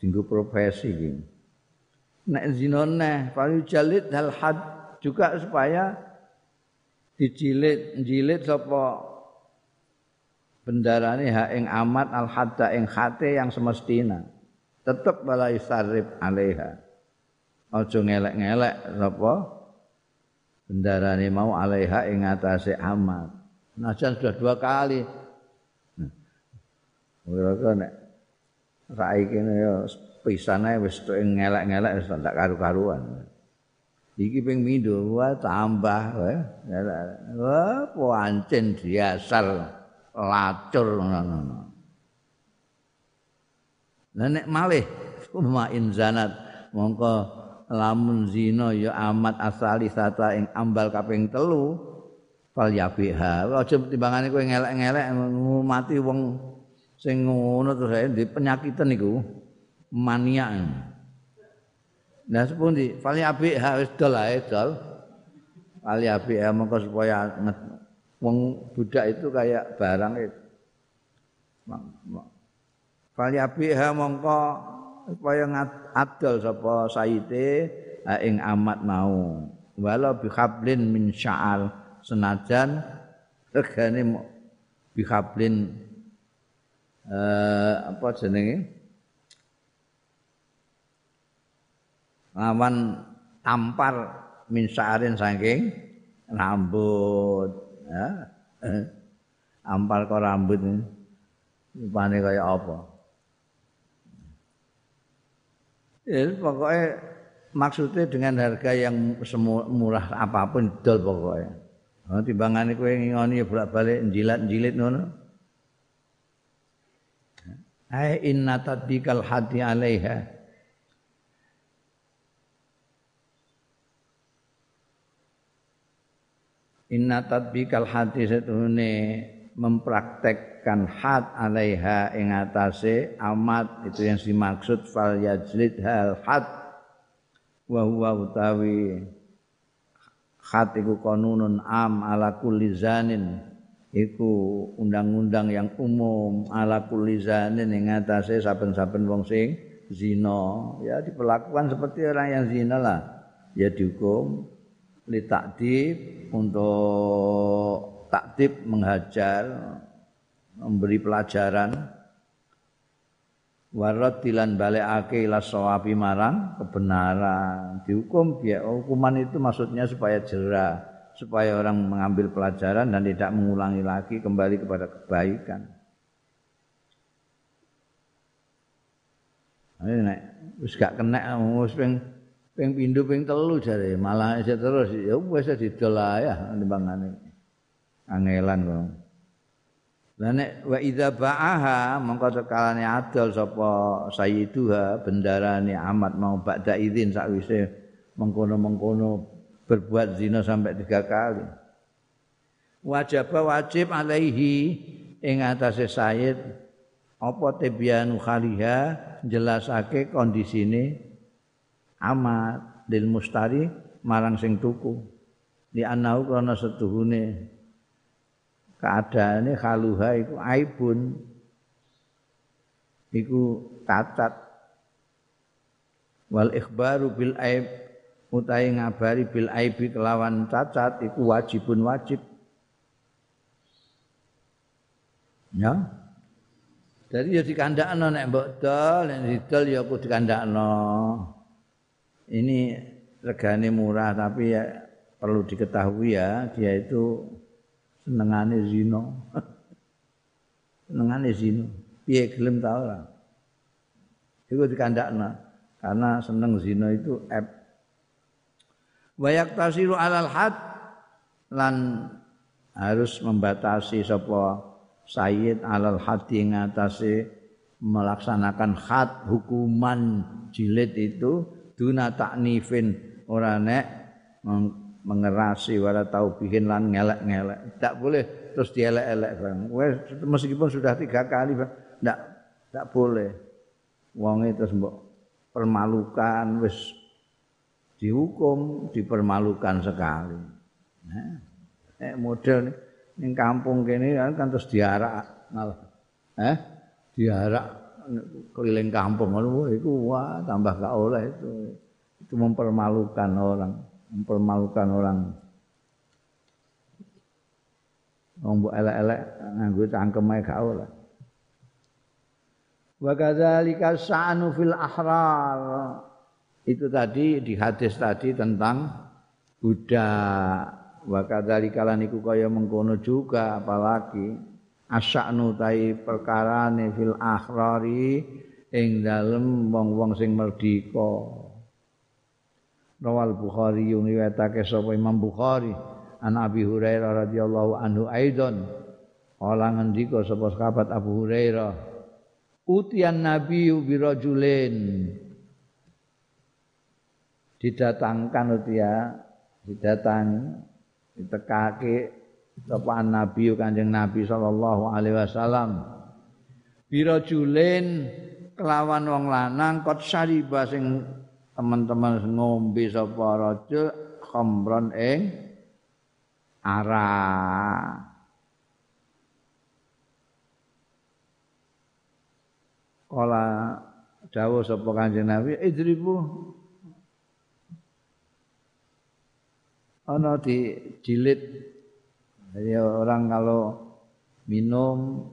tinggu profesi iki. Nek zina neh paling jalid hal had juga supaya dijilid jilid sapa bendarane ha ing amat al hadda ing khate yang semestina. Tetep balai sarif alaiha. Aja ngelek-ngelek sapa bendarane mau alaiha ing atase amat najan sudah dua kali. Kira-kira nek saiki ya pisane wis ngelek-ngelek wis tak karu-karuan. Iki ping mindo wah tambah wah pancen diasal lacur ngono Lah nek malih kuma inzanat mongko lamun zina ya amat asali sata ing ambal kaping telu fal yabiha aja timbangane kowe ngelek-ngelek mati wong sing ngono terus ae di penyakitan iku mania. Nah sepundi? Fal yabiha wis dol ae dol. Fal yabiha mongko supaya wong budak itu kayak barang itu. Falyabiha mongko supaya adol sapa saite ing amat mau. Walau bihablin min sya'al. Senajan regane bihablin eh, apa jenenge? Lawan tampar min sya'arin saking rambut ya ampal kok rambut rupane kaya apa Ya, pokoknya maksudnya dengan harga yang murah apa pun dol pokoknya. Oh, timbangan itu yang ngoni ya bolak-balik jilat-jilit ngono. Hai inna tadbikal hati alaiha. Inna tadbikal hati setune mempraktekkan had alaiha ing atase amat itu yang dimaksud fal yajlid hal had. Wa huwa utawi had iku konunun am ala kulli zanin iku undang-undang yang umum ala kulli zanin ing atase saben-saben wong sing zina. Ya diperlakukan seperti orang yang zina lah. Ya dihukum li takdib untuk takdib menghajar memberi pelajaran. Warat dilan balekake ila sawabi marang kebenaran. Dihukum ya hukuman itu maksudnya supaya jerah supaya orang mengambil pelajaran dan tidak mengulangi lagi kembali kepada kebaikan. Ini nek wis gak kena wis ping ping pindho ping telu jare malah isih terus ya wis didol ya timbangane. Angelan kok. Lah nek wa idza ba'aha mongko tekalane adol sapa sayyiduha bendarane amat mau ba'da idzin sakwise mengkono-mengkono berbuat zina sampai tiga kali. Wajib wajib alaihi ing atase sayyid apa tibyanu khaliha jelasake kondisine amat lil mustari marang sing tuku. Di anahu krana setuhune keadaannya khaluha iku aibun. Iku cacat. Wal ikhbaru bil aib utai ngabari bil aibi kelawan cacat iku wajibun wajib. Ya. Jadi ya dikandakno nek mbok dol nek didol ya aku dikandakno. Ini regane murah tapi ya perlu diketahui ya dia itu senengane zina. senengane zina. Piye gelem ta ora? Iku dikandakna karena seneng zina itu eb. Wayak tasiru alal had lan harus membatasi sapa sayyid alal hadi ngatasi melaksanakan had hukuman jilid itu duna taknifin ora nek mengerasi wala tahu bikin lan ngelek-ngelek. Tak boleh terus dielek-elek bang. meskipun sudah tiga kali bang, tak tak boleh. Wong itu mbok permalukan wis dihukum dipermalukan sekali. Nah, eh model ning kampung kene kan, kan terus diarak malah. Eh, diarak keliling kampung ngono iku wah tambah gak oleh itu. Itu mempermalukan orang mempermalukan orang. Wong mbok elek-elek nganggo cangkeme gak ora. Wa kadzalika sa'nu fil ahrar. Itu tadi di hadis tadi tentang budak. Wa kadzalika lan iku kaya mengkono juga apalagi asya'nu tai perkarane fil ahrari ing dalem wong-wong sing merdeka. Rawal Bukhari yung riwayatake sapa Imam Bukhari an Abi Hurairah radhiyallahu anhu aidon. Kala ngendika sapa sahabat Abu Hurairah Utian Nabi bi rajulin didatangkan utia didatang ditekake sapa Nabi Kanjeng Nabi sallallahu alaihi wasallam. Bi rajulin kelawan wong lanang kot sariba sing teman-teman ngombe sapa raja khamron ing ara kala dawuh sapa kanjeng Nabi idribu ana di jilid. Jadi orang kalau minum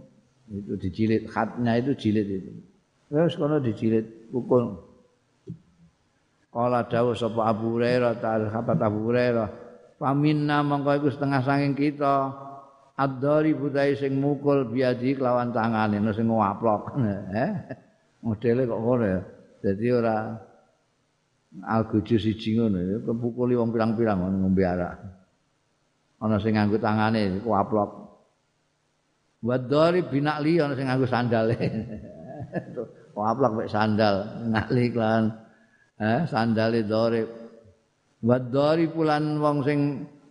itu dijilid khatnya itu jilid itu. Terus kalau dijilid pukul Kala dawuh sapa Abu Hurairah ta'ala sahabat Abu Hurairah. Faminna mongko iku setengah saking kita adari budai sing mukul biadi kelawan tangane no sing ngaplok. Eh. Modele kok ngono ya. Dadi ora algojo siji ngono ya kepukuli wong pirang-pirang ngombe arak. Ana sing nganggo tangane kuaplok. Wadari binakli ana sing nganggo sandale. Kuaplok mek sandal ngakli kelan eh sandale dorib wa pulan wong sing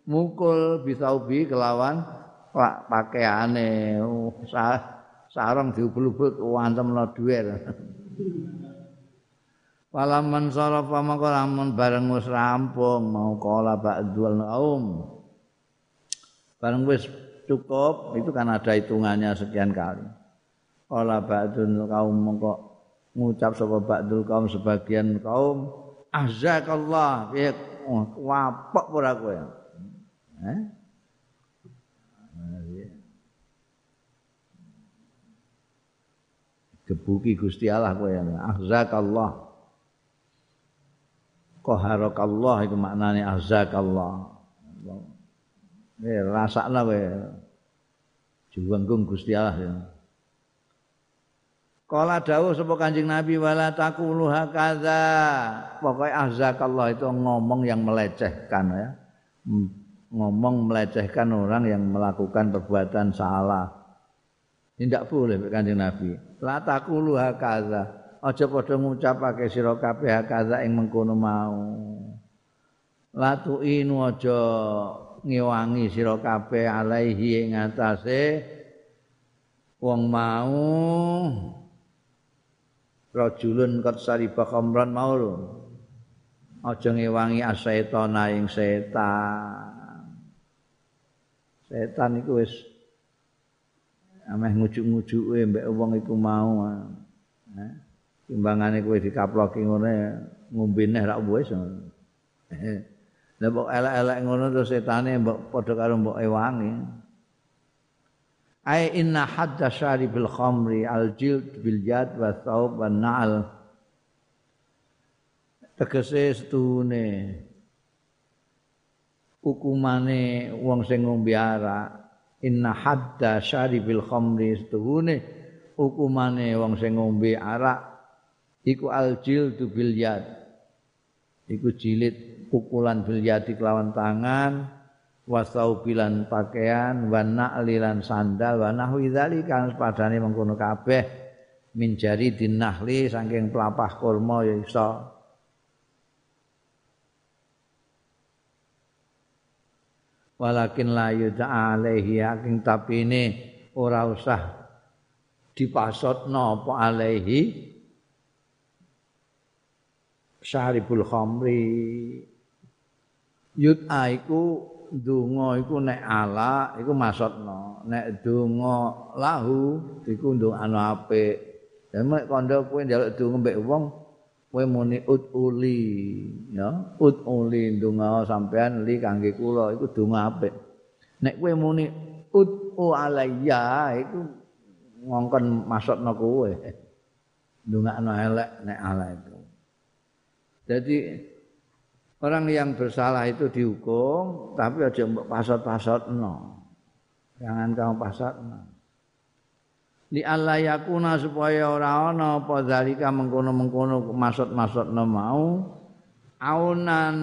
mukul bisaubi kelawan pakaiane oh, sarung diubul-ubul wantemno dhuwir Palaman sarafa maka lamun bareng wis rampung mau kala ba'dul naum. Bareng wis cukup itu kan ada hitungannya sekian kali. Kala ba'dul kaum mongko ngucap sapa ba'dul kaum sebagian kaum azakallah ya wapok ora kowe? Eh? Gebuki Gusti Allah kowe ahzakallah qaharakallah itu maknane ahzakallah eh rasakna kowe. Juwenggung Gusti Allah ya Kala dawuh sapa Kanjeng Nabi wala taqulu hakadza. Pokoke azzakallah itu ngomong yang melecehkan ya. Ngomong melecehkan orang yang melakukan perbuatan salah. Tidak boleh Kanjeng Nabi. La taqulu hakadza. Aja padha ngucapake sira kabeh hakadza ing mengkono mau. La tu'inu aja ngewangi sira kabeh alaihi ing atase wong mau rajulun qad sariba khamran maul aja ngewangi asaitana ing setan. Setan iku wis ameh ngujuk-ngujuke mbek wong iku mau. Eh timbangane kowe dikaploki ngene ngombe neh ra wis. Lah mbok elek-elek ngono terus setane mbok padha karo mbok ewangi. Ai inna hadda syaribil khamri al jild bil jad wa thawb wa na'al. Tegese setune hukumane wong sing ngombe arak. Inna hadda syaribil khamri setune hukumane wong sing ngombe arak iku al jild bil jad iku jilid pukulan bil yadi kelawan tangan wasau bilan pakaian wa na'lilan sandal wa nahwi dzalika padane mengkono kabeh min jari dinahli saking pelapah kurma ya iso. Walakin la alaihi yakin tapi ini ora usah dipasotno apa alaihi. Syaribul khamri yud'a iku donga iku nek ala iku maksudna nek donga lahu iku ndongano apik. Dan nek kandha kowe njaluk donga mbek wong kowe muni utuli ya. Utuli ndonga sampean li kangge kula iku donga apik. Nek kowe muni utu alayya iku ngongkon maksudna kowe. Ndongano elek nek ala itu jadi Orang yang bersalah itu dihukum, tapi aja mbok pasot-pasot no. Jangan kamu pasot no. Di Allah yakuna supaya ora ana apa zalika mengkono-mengkono masot-masot no mau aunan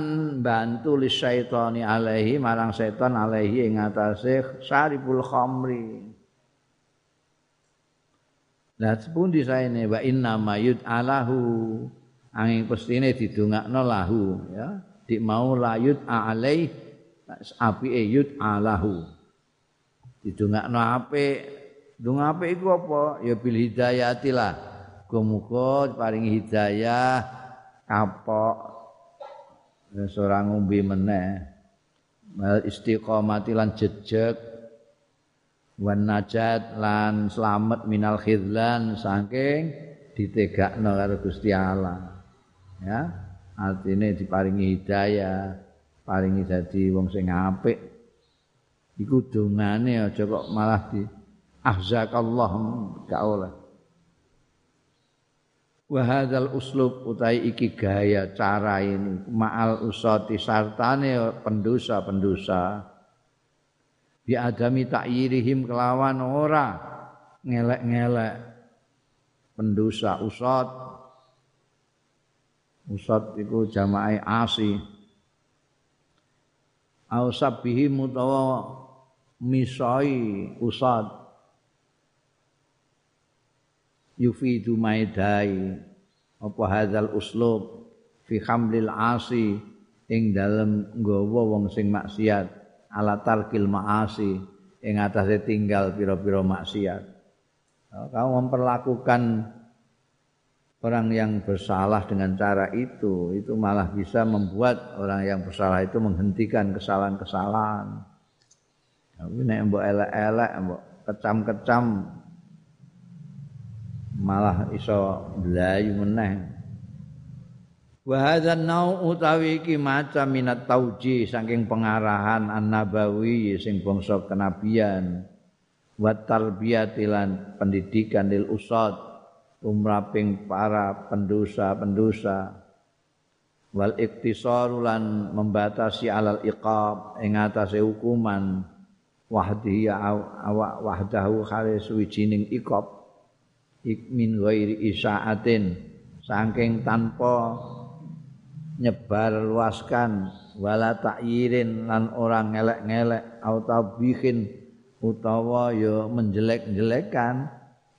bantu li syaitani alaihi marang setan alaihi ing atase saribul khamri. Lah sepundi saene wa inna mayud alahu angin pestine didongakno lahu ya. Dik mau layut alai api yut alahu. Didongakno apik. Donga apik iku apa? Ya bil hidayati lah muga paringi hidayah kapok. Seorang ngombe meneh. Mal istiqomati lan jejeg. Wan najat lan selamat minal khidlan saking ditegakno karo Gusti Allah ya artine diparingi hidayah paringi dadi wong sing apik. Iku dongane aja kok malah di ahzakallah gak oleh. Wa hadzal uslub utai iki gaya cara ini. Ma'al usati sartane pendosa-pendosa. Bi adami takyirihim kelawan ora ngelek-ngelek. Pendosa usat Usad iku jamaah asi. Au sabbihi mutawa misai usad. Yufidu maidai apa hadzal uslub fi hamlil asi ing dalem nggawa wong sing maksiat ala tarkil maasi ing atase tinggal pira-pira maksiat. Kamu memperlakukan orang yang bersalah dengan cara itu itu malah bisa membuat orang yang bersalah itu menghentikan kesalahan-kesalahan. Tapi nek mbok elek-elek, mbok kecam-kecam malah iso blayu meneh. Wa hadzal nau utawi iki macam minat tauji saking pengarahan an-nabawi sing bangsa kenabian wa tarbiyatilan pendidikan lil usad umraping para pendosa-pendosa. Wal iktisaru lan membatasi alal iqab ing atase hukuman wahdihi awak wahdahu khali suwijining iqab. Min ghairi isaatin. Saking tanpa nyebar luaskan wala takyirin lan orang ngelek-ngelek atau bikin utawa ya menjelek-jelekan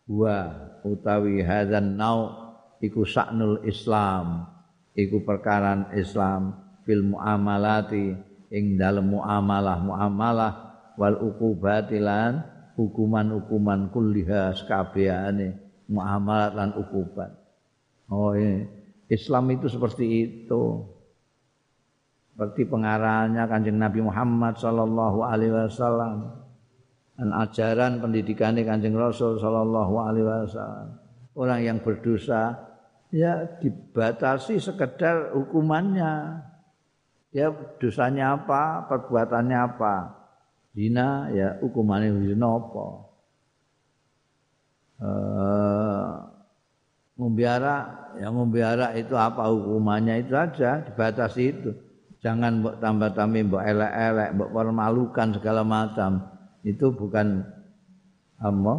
wa utawi hadzan nau iku saknul Islam iku perkaran Islam fil muamalati ing dalem muamalah muamalah wal ukubatilan hukuman-hukuman kulliha sekabehane muamalat lan ukubat oh iya. Islam itu seperti itu. Seperti pengarahnya kanjeng Nabi Muhammad Sallallahu Alaihi Wasallam dan ajaran pendidikannya kanjeng Rasul Sallallahu Alaihi Wasallam. Orang yang berdosa ya dibatasi sekedar hukumannya. Ya dosanya apa perbuatannya apa. Zina ya hukumannya zina apa. Uh, ya ngumbiara itu apa hukumannya itu aja dibatasi itu. Jangan mbok tambah-tambah mbok elek-elek mbok permalukan segala macam itu bukan apa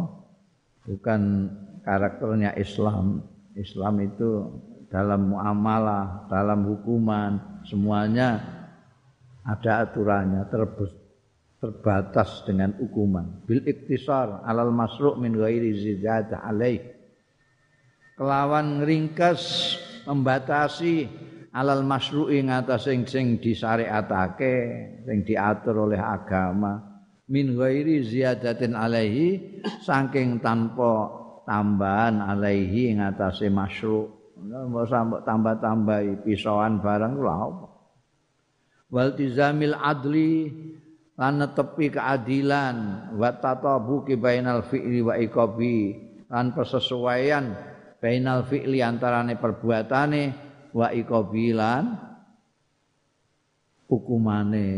bukan karakternya Islam. Islam itu dalam muamalah dalam hukuman semuanya ada aturannya terbatas dengan hukuman. Bil iktisar alal masru' min ghairi ziyadah alaih. Kelawan ngringkes membatasi alal masru'i ngatas sing sing disyariatake sing diatur oleh agama min ghairi ziyadatin alaihi saking tanpa tambahan alaihi ngatasé masyru mbok sampe tambah-tambahi pisauan barang lha apa wal adli lan netepi keadilan wa tatabuki bainal fi'li wa iqabi lan persesuaian bainal fi'li antarane perbuatane wa ikobilan hukumane.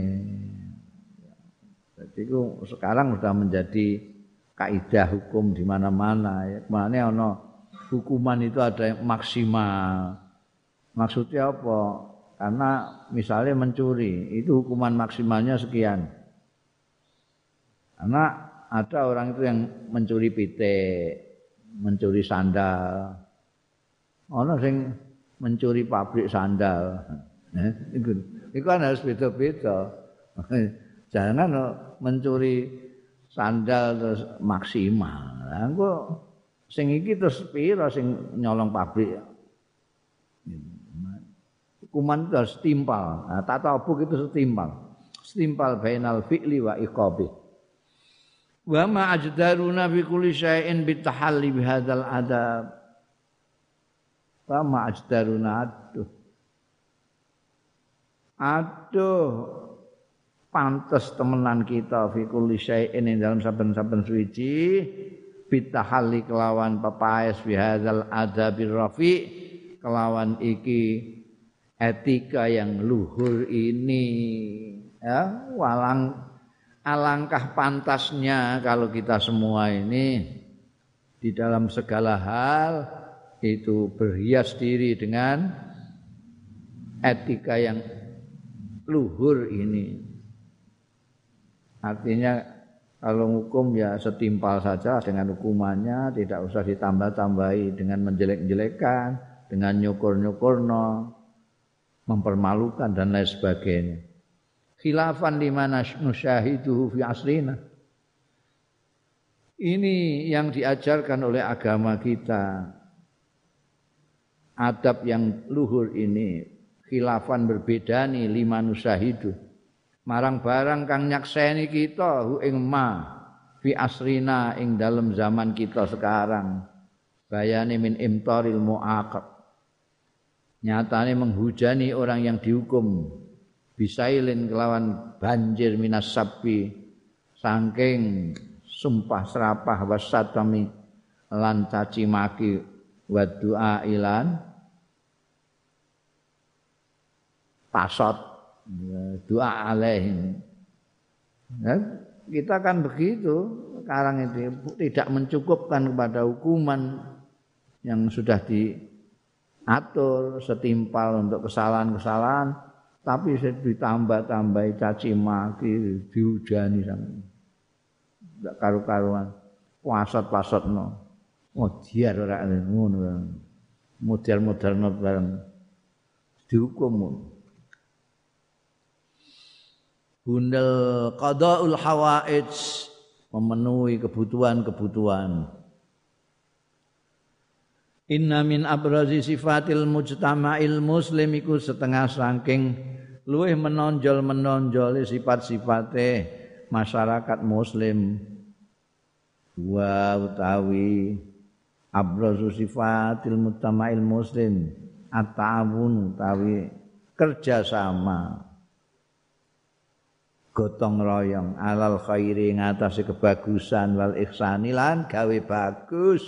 Itu sekarang sudah menjadi kaidah hukum di mana-mana ya. Ke mana ono hukuman itu ada yang maksimal. Maksudnya apa? Karena misalnya mencuri, itu hukuman maksimalnya sekian. Karena ada orang itu yang mencuri pitik, mencuri sandal. Ono sing mencuri pabrik sandal. Itu kan harus beda-beda. Jangan mencuri sandal terus maksimal. Lah engko sing iki terus sing nyolong pabrik. Hukuman itu harus setimpal. Nah, tata abuk itu setimpal. Setimpal bainal fi'li wa iqabi. Wa ma ajdaruna fi kulli syai'in bitahalli bihadzal adab. Sama ajdaruna aduh. Aduh, pantes temenan kita fi kulli syai'in ing dalam saben-saben suci bitahalli kelawan pepaes fi hadzal adabir rafi kelawan iki etika yang luhur ini ya walang alangkah pantasnya kalau kita semua ini di dalam segala hal itu berhias diri dengan etika yang luhur ini. Artinya kalau hukum ya setimpal saja dengan hukumannya, tidak usah ditambah-tambahi dengan menjelek-jelekan, dengan nyukur-nyukur no, mempermalukan dan lain sebagainya. Khilafan di mana nusyahiduhu fi asrina. Ini yang diajarkan oleh agama kita adab yang luhur ini khilafan berbeda nih lima nusahidu marang barang kang nyakseni kita hu ing ma fi asrina ing dalam zaman kita sekarang. Bayani min imtaril muaqab. Nyatane menghujani orang yang dihukum. Bisailin kelawan banjir minas sapi. Saking sumpah serapah wasatami lan caci maki wa ilan. Pasot doa alaih ya, kita kan begitu. Sekarang itu tidak mencukupkan kepada hukuman yang sudah diatur setimpal untuk kesalahan-kesalahan. Tapi ditambah-tambah caci maki dihujani sama tidak karu-karuan. Pasot-pasot no. Oh, diar ora ngono. Model-model bareng. Dihukum. Bundel qadaul hawaij memenuhi kebutuhan-kebutuhan. Inna min abrazi sifatil mujtama'il muslim iku setengah saking luwih menonjol-menonjol sifat-sifate masyarakat muslim wa utawi abrazu sifatil mujtama'il muslim at-ta'awun utawi kerjasama gotong royong. Alal khairi ngatasi kebagusan wal ihsani lan gawe bagus.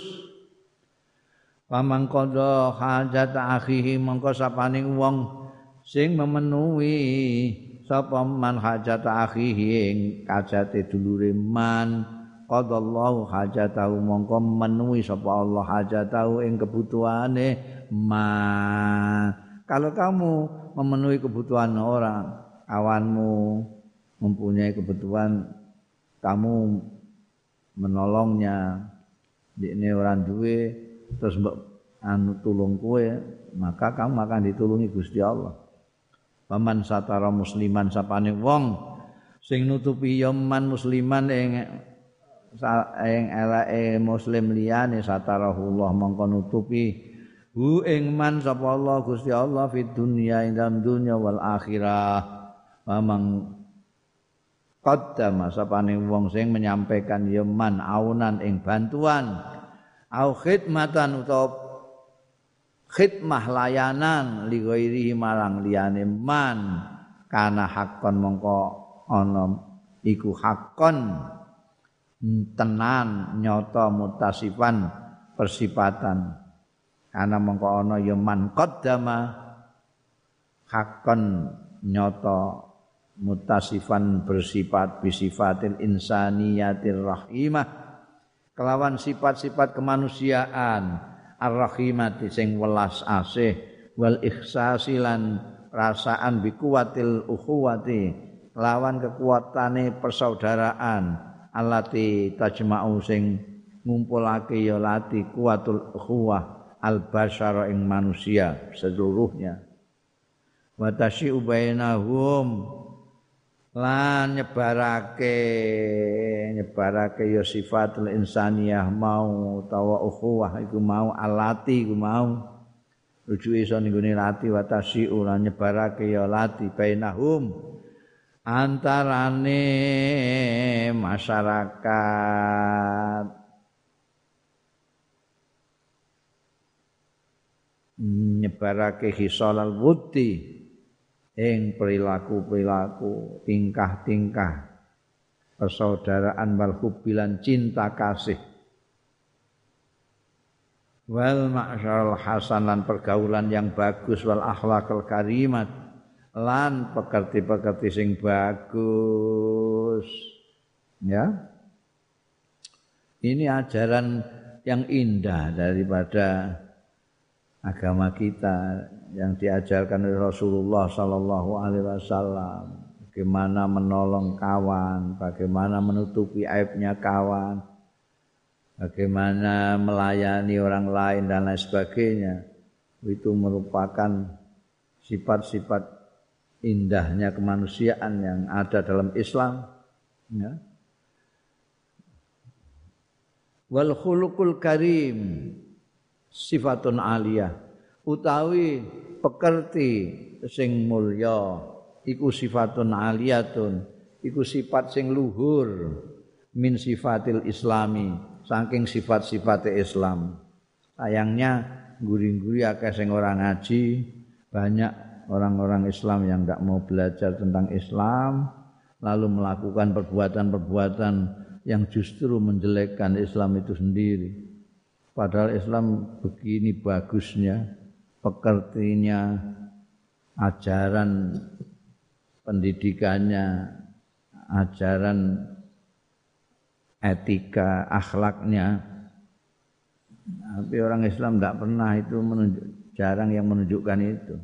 Paman kodo hajat akhihi mongko sapaning wong sing memenuhi sapa man hajat akhihi ing kajate dulure man. Qadallahu hajatahu mongko memenuhi sapa Allah hajatahu ing kebutuhane man. Kalau kamu memenuhi kebutuhan orang kawanmu mempunyai kebutuhan kamu menolongnya. Ini orang duwe terus mbok anu tulung kowe maka kamu akan ditulungi Gusti Allah. Paman satara musliman sapane wong sing nutupi yaman musliman ing ing elake muslim liyane satarahullah mongko nutupi hu ing man sapa Allah Gusti Allah fid dunya ing dalam dunya wal akhirah. Mamang qaddama sapane wong sing menyampaikan yaman aunan ing bantuan. Au khidmatan utawa khidmah layanan li ghairihi marang liyane man. Kana hakon mongko ana iku hakon tenan nyata mutasifan persipatan. Kana mongko ana ya man. Qaddama hakon nyata mutasifan bersifat bisifatil insaniyatir rahimah. Kelawan sifat-sifat kemanusiaan ar-rahimati sing welas asih wal ihsasilan rasaan bi kuwatil ukhuwati lawan kekuatane persaudaraan alati tajma'u sing ngumpulake ya lati kuwatul ukhuwah al basyara ing manusia seluruhnya. Wa tasyi'u bainahum lan nyebarake nyebarake ya sifatul insaniyah mau utawa ukhuwah iku mau alati iku mau. Rujuke iso ning lati wa tasyiu lan nyebarake ya lati bainahum antarane masyarakat. Nyebarake hisalal wuti ing perilaku-perilaku, tingkah-tingkah persaudaraan wal cinta kasih. Wal ma'syarul hasan lan pergaulan yang bagus wal akhlakul karimat lan pekerti-pekerti sing bagus. Ya. Ini ajaran yang indah daripada agama kita yang diajarkan oleh Rasulullah sallallahu alaihi wasallam bagaimana menolong kawan, bagaimana menutupi aibnya kawan, bagaimana melayani orang lain dan lain sebagainya. Itu merupakan sifat-sifat indahnya kemanusiaan yang ada dalam Islam. Ya. Wal khuluqul karim sifatun aliyah. Utawi pekerti sing mulya iku sifatun aliyatun iku sifat sing luhur min sifatil islami saking sifat-sifat Islam. Sayangnya guri-guri akeh sing ora ngaji banyak orang-orang Islam yang tidak mau belajar tentang Islam lalu melakukan perbuatan-perbuatan yang justru menjelekkan Islam itu sendiri padahal Islam begini bagusnya pekertinya, ajaran pendidikannya, ajaran etika, akhlaknya. Tapi orang Islam tidak pernah itu menunjuk, jarang yang menunjukkan itu.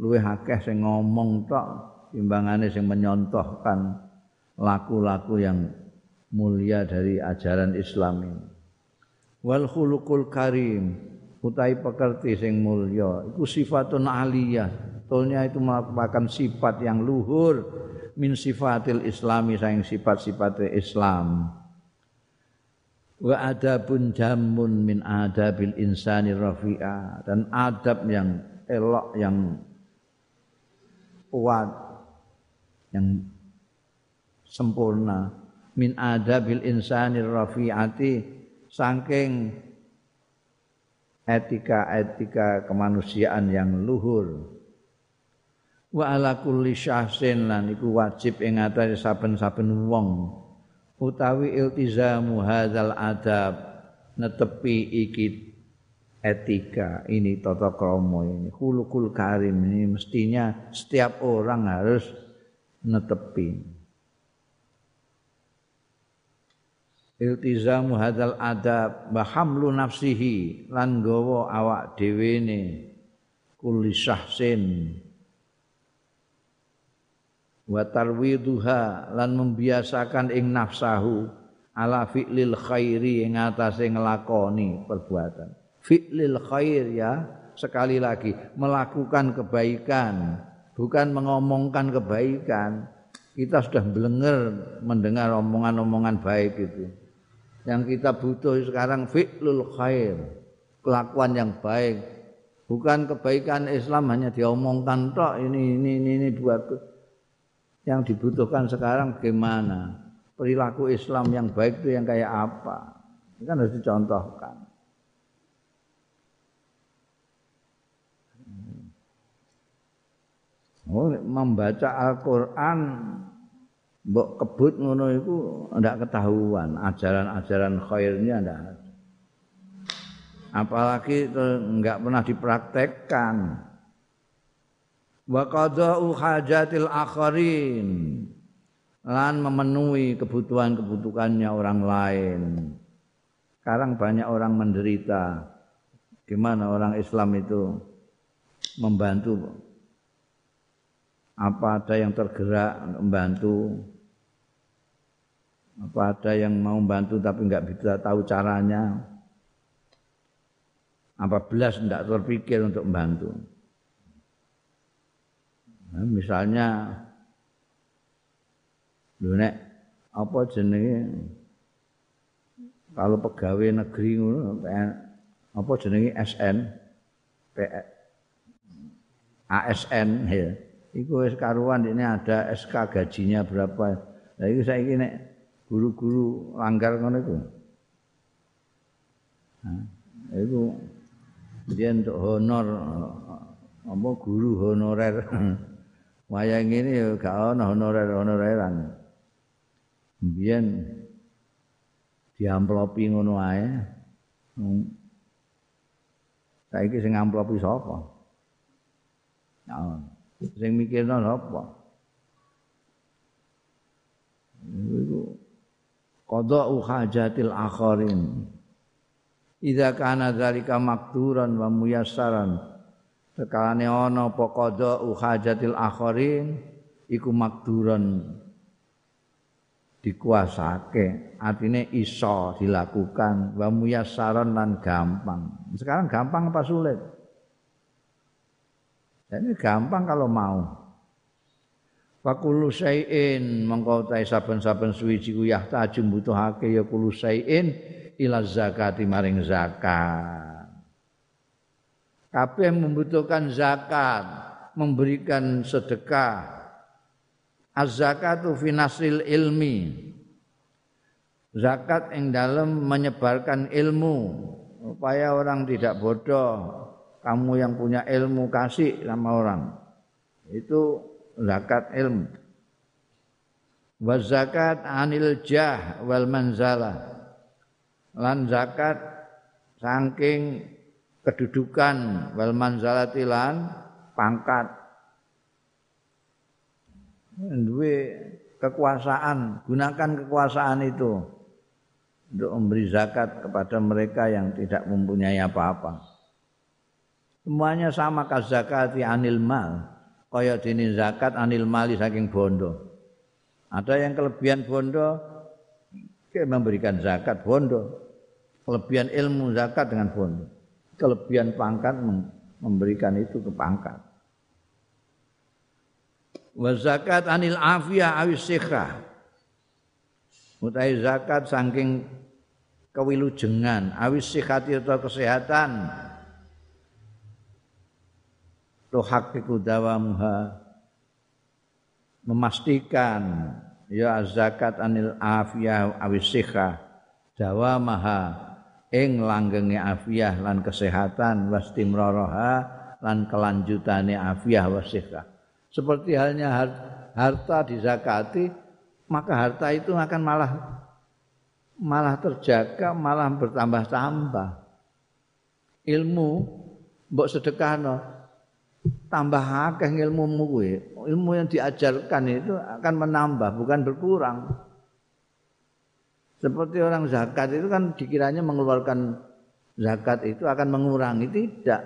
Luwih akeh sing ngomong tok, timbangane sing menyontohkan laku-laku yang mulia dari ajaran Islam ini. Wal khuluqul karim utai pekerti sing mulya iku sifatun aliyah. Tulnya itu merupakan sifat yang luhur min sifatil islami saing sifat-sifat Islam. Wa adabun jamun min adabil insani rafi'a dan adab yang elok yang kuat yang sempurna. Min adabil insani rafi'ati saking etika-etika kemanusiaan yang luhur. Wa ala kulli syahsin lan iku wajib ing atase saben-saben wong. Utawi iltizamu hadzal adab netepi iki etika ini tata krama ini. Khulukul karim ini mestinya setiap orang harus netepi iltizamu hadzal adab wa hamlu nafsihi lan gawa awak dhewe ne kulli syahsin. Wa tarwiduha lan membiasakan ing nafsahu ala fi'lil khairi ing atase nglakoni perbuatan. Fi'lil khair ya sekali lagi melakukan kebaikan bukan mengomongkan kebaikan. Kita sudah belenger mendengar omongan-omongan baik itu yang kita butuh sekarang fi'lul khair kelakuan yang baik. Bukan kebaikan Islam hanya diomongkan tok ini ini ini, ini buat yang dibutuhkan sekarang bagaimana perilaku Islam yang baik itu yang kayak apa? Ini kan harus dicontohkan. Oh, membaca Al-Quran mbok kebut ngono itu ndak ketahuan ajaran-ajaran khairnya ndak apalagi itu enggak pernah dipraktekkan wa qada'u hajatil akharin lan memenuhi kebutuhan-kebutuhannya orang lain. Sekarang banyak orang menderita. Gimana orang Islam itu membantu? Apa ada yang tergerak membantu? Apa ada yang mau membantu tapi nggak bisa tahu caranya? Apa belas tidak terpikir untuk membantu? Nah, misalnya nek apa jenenge kalau pegawai negeri apa jenenge SN ASN ya iku wis karuan ini ada SK gajinya berapa lah iku saiki nek guru-guru langgar ngono iku nah, itu dia untuk honor apa guru honorer wayang ini ya gak ana honorer-honoreran. Mbiyen diamplopi ngono ae. Hmm. Saiki sing amplopi sapa? Nah, sing mikirno sapa? Iku qada'u hajatil akharin. Idza kana dzalika makturan wa muyassaran. Sekalane ana apa qada hajatil akharin iku makduran dikuasake. Artine iso dilakukan wa muyassaron lan gampang. Sekarang gampang apa sulit? Ini gampang kalau mau Fakulu sayin mengkau tai saben-saben suwiji ku yahtaju butuhake ya kulu sayin ila zakati maring zakat kabeh membutuhkan zakat, memberikan sedekah. Az-zakatu fi nasril ilmi. Zakat yang dalam menyebarkan ilmu supaya orang tidak bodoh. Kamu yang punya ilmu kasih sama orang. Itu zakat ilmu. Wa zakat anil jah wal manzalah. Lan zakat saking kedudukan wal manzalatilan pangkat duwe kekuasaan gunakan kekuasaan itu untuk memberi zakat kepada mereka yang tidak mempunyai apa-apa semuanya sama kazakati anil mal kaya dini zakat anil mali saking bondo. Ada yang kelebihan bondo memberikan zakat bondo. Kelebihan ilmu zakat dengan bonus kelebihan pangkat memberikan itu ke pangkat. Wa zakat anil afiyah awis sikhah utai zakat saking kewilujengan awis sikhati atau kesehatan tuhaqiqu dawamuha. Memastikan ya zakat anil afiyah awis sikhah. Dawamaha. Ing langgenge afiyah lan kesehatan wastimraraha lan kelanjutane afiyah wasikhah seperti halnya harta dizakati maka harta itu akan malah malah terjaga malah bertambah-tambah. Ilmu mbok sedekahno tambah akeh ilmumu kuwi. Ilmu yang diajarkan itu akan menambah bukan berkurang. Seperti orang zakat itu kan dikiranya mengeluarkan zakat itu akan mengurangi. Tidak.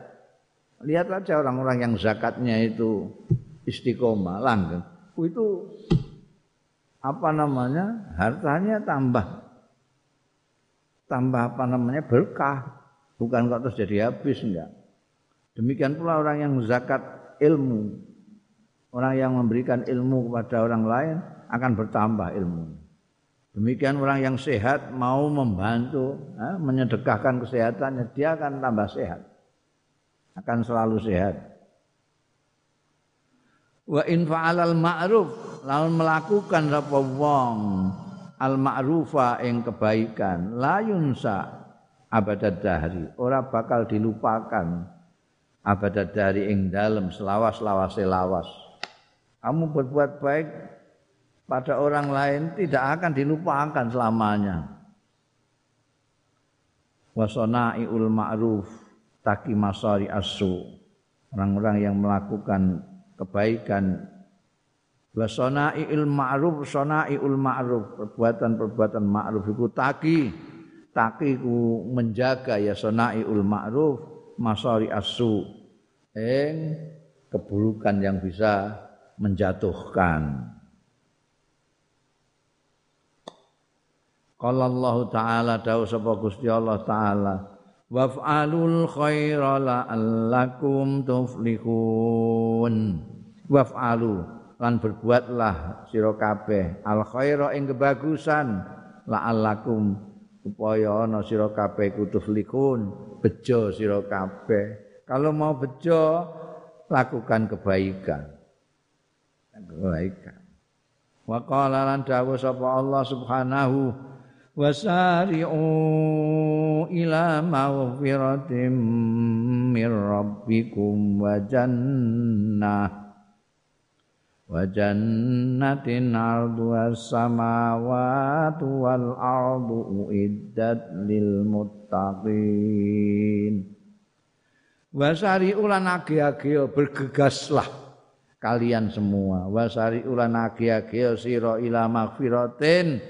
Lihat aja orang-orang yang zakatnya itu istiqomah langgeng. Itu apa namanya? Hartanya tambah. Tambah apa namanya? Berkah. Bukan kok terus jadi habis enggak demikian pula orang yang zakat ilmu. Orang yang memberikan ilmu kepada orang lain akan bertambah ilmu. Demikian orang yang sehat mau membantu eh, menyedekahkan kesehatannya dia akan tambah sehat. Akan selalu sehat. Wa in fa'alal ma'ruf lawan melakukan apa wong al ma'rufa ing kebaikan la yunsa abadad dahri. Ora bakal dilupakan abadad dahri ing dalem selawas-lawase lawas. Kamu berbuat baik pada orang lain tidak akan dilupakan selamanya. Wasana'iul ma'ruf taki masari asu. Orang-orang yang melakukan kebaikan. Wa il ma'ruf il ma'ruf. Perbuatan-perbuatan ma'ruf iku taki. Taki ku menjaga ya il ma'ruf masari asu ing keburukan yang bisa menjatuhkan. Qala Allah Ta'ala dawuh sapa Gusti Allah Ta'ala waf'alul khaira la'allakum tuflihun. Waf'alu lan berbuatlah sira kabeh al khaira ing kebagusan la'allakum supaya ana sira kabeh kutuflihun bejo sira kabeh. Kalau mau bejo lakukan kebaikan. Kebaikan. Wa qala lan dawuh sapa Allah subhanahu wasari'u ila maghfiratin min rabbikum wa jannah samawati wal ardu uiddat lil muttaqin wasari ulan agi-agi bergegaslah kalian semua. wasari ulan agi-agi sira ila maghfiratin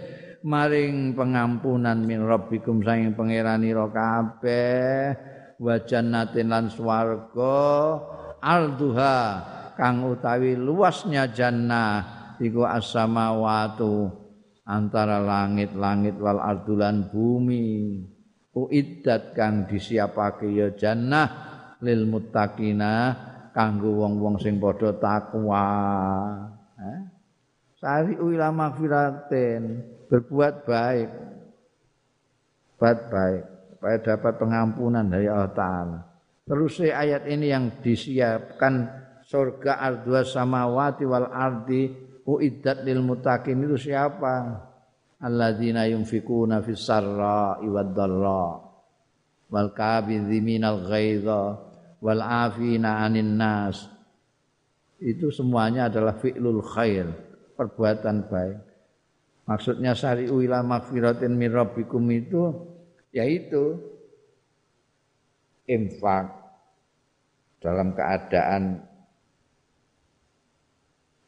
maring pengampunan min rabbikum saing pangeranira kabeh. wa jannatin lan swarga. alduha kang utawi luasnya jannah iku as-samawatu antara langit-langit wal ardulan bumi. Uiddat kang disiapake ya jannah lil muttaqina kanggo wong-wong sing padha takwa. Eh? sari ila magfiratin berbuat baik. Berbuat baik supaya dapat pengampunan dari Allah Ta'ala. Terus ayat ini yang disiapkan surga ardua samawati wal ardi uiddat lil mutakin itu siapa? Alladzina yunfikuna fis sarra wad dharra wal kabidhiminal ghaidha wal afina anin nas. Itu semuanya adalah fi'lul khair perbuatan baik. Maksudnya syari'u ila magfiratin min rabbikum itu yaitu infak dalam keadaan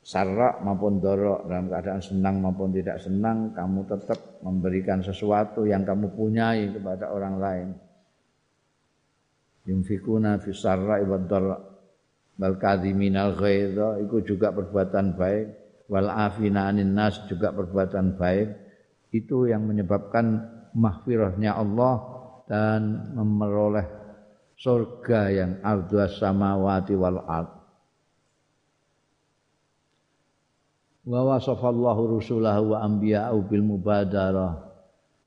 sarra maupun dorok. Dalam keadaan senang maupun tidak senang kamu tetap memberikan sesuatu yang kamu punyai kepada orang lain. Yunfikuna fi sarra wa dharra bal kadhiminal ghaidha itu juga perbuatan baik. Wal afina anin nas juga perbuatan baik. Itu yang menyebabkan mahfirahnya Allah dan memperoleh surga yang ardua samawati wal ard. Wa wasafallahu rusulahu wa anbiya'u bil mubadarah.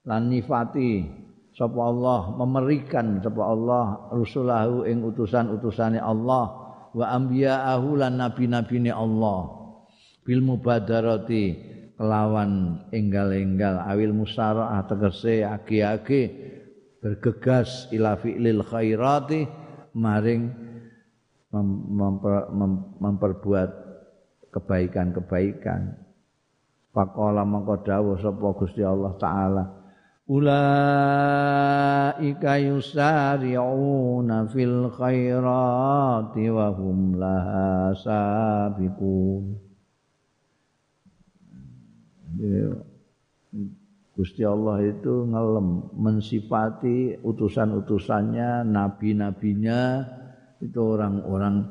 Lan nifati sapa Allah memerikan sapa Allah rusulahu ing utusan-utusane Allah wa anbiya'ahu lan nabi-nabine Allah bil mubadarati kelawan enggal-enggal awil musaraah tegese agi-agi bergegas ila fi'lil khairati maring memper, mem, memperbuat kebaikan-kebaikan. Faqala mangko dawuh sapa Gusti Allah taala Ulaika yusari'una fil khairati wa hum laha sabiqun Gusti Allah itu ngelem mensifati utusan-utusannya, nabi-nabinya itu orang-orang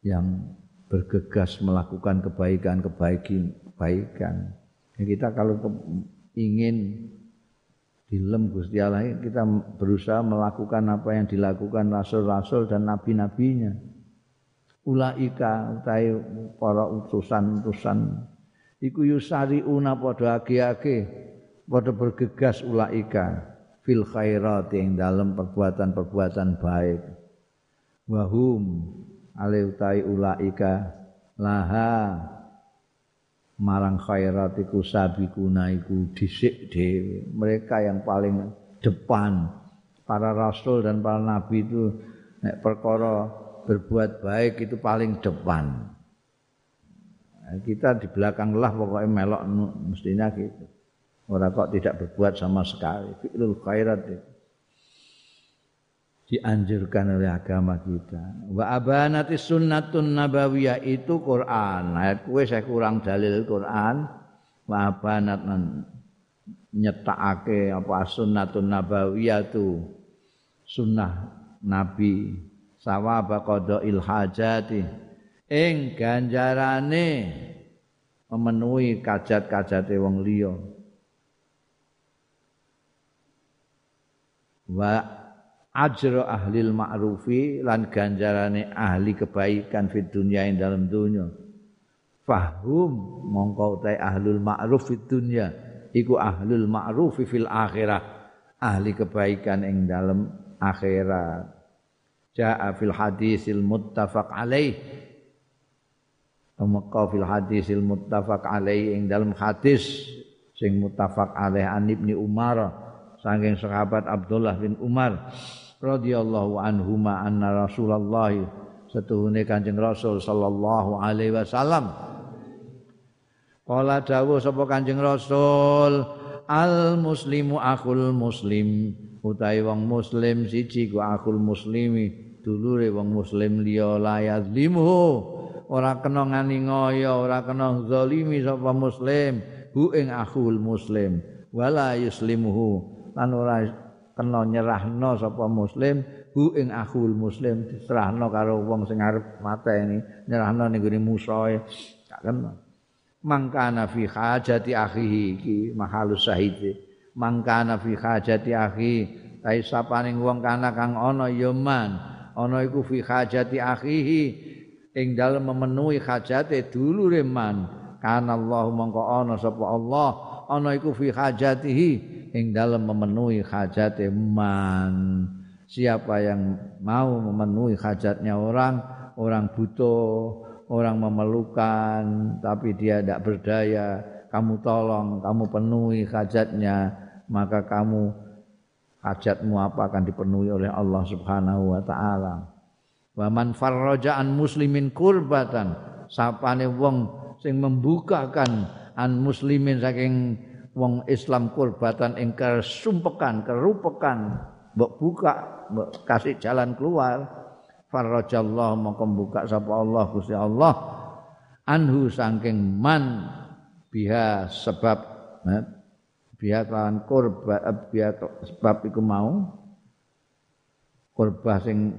yang bergegas melakukan kebaikan-kebaikan. Ya, kita kalau ingin dilem Gusti Allah kita berusaha melakukan apa yang dilakukan rasul-rasul dan nabi-nabinya. Ulaika utai para utusan-utusan iku yusariuna padha age-age padha bergegas ulaika fil khairat yang dalam perbuatan-perbuatan baik wahum utai ulaika laha marang khairat iku sabikuna iku mereka yang paling depan para rasul dan para nabi itu nek perkara berbuat baik itu paling depan kita di belakang lah pokoknya melok mestinya gitu. Orang kok tidak berbuat sama sekali. Fi'lul khairat itu. Dianjurkan oleh agama kita. Wa abanati sunnatun nabawiyah itu Quran. Ayat kue saya kurang dalil Quran. Wa abanat nyetakake apa sunnatun nabawiyah itu sunnah Nabi sawaba qadail hajati ing ganjarane memenuhi kajat-kajate wong liya wa ajra ahli ma'rufi lan ganjarane ahli kebaikan fid dunya ing dalam dunya. Fahum mongko utai ahlul ma'ruf fid dunya. Iku ahlul ma'ruf fil akhirah ahli kebaikan ing dalam akhirat. Jaa fil hadisil muttafaq alaih. Maka fil hadisil muttafaq alaih ing dalam hadis sing muttafaq alaih an Ibni Umar saking sahabat Abdullah bin Umar radhiyallahu anhuma anna Rasulullah setuhune Kanjeng Rasul sallallahu alaihi wasallam. Kala dawuh sapa Kanjeng Rasul al muslimu akhul muslim utahe wong muslim siji ku akhul muslimi dulure wong muslim liya la yazlimu ora kena ngani ngoyo, ora kena zalimi sapa muslim hu ing akhul muslim wala yuslimuhu lan ora kena nyerahno sapa muslim hu ing akhul muslim diserahno karo wong sing arep mateni nyerahno ning gone musuhe gak kena. Mangkana fi hajati akhihi iki mahalus sahide mangkana fi hajati akhi tai sapaning wong kana kang ana ya man. Ana iku fi hajati akhihi ing dalem memenuhi hajate dulure man. Kana Allah mongko ana sapa Allah ana iku fi hajatihi ing dalem memenuhi hajate man siapa yang mau memenuhi hajatnya orang orang butuh orang memerlukan tapi dia tidak berdaya kamu tolong kamu penuhi hajatnya maka kamu hajatmu apa akan dipenuhi oleh Allah Subhanahu wa taala. Wa man farraja an muslimin kurbatan sapane wong sing membukakan an muslimin saking wong Islam kurbatan ing kesumpekan kerupekan mbok buka mbok kasih jalan keluar. Farrajallahu mongko buka sapa Allah Gusti Allah. Anhu saking man biha sebab eh, biha kan kurba eh, biha sebab iku mau. Kurba sing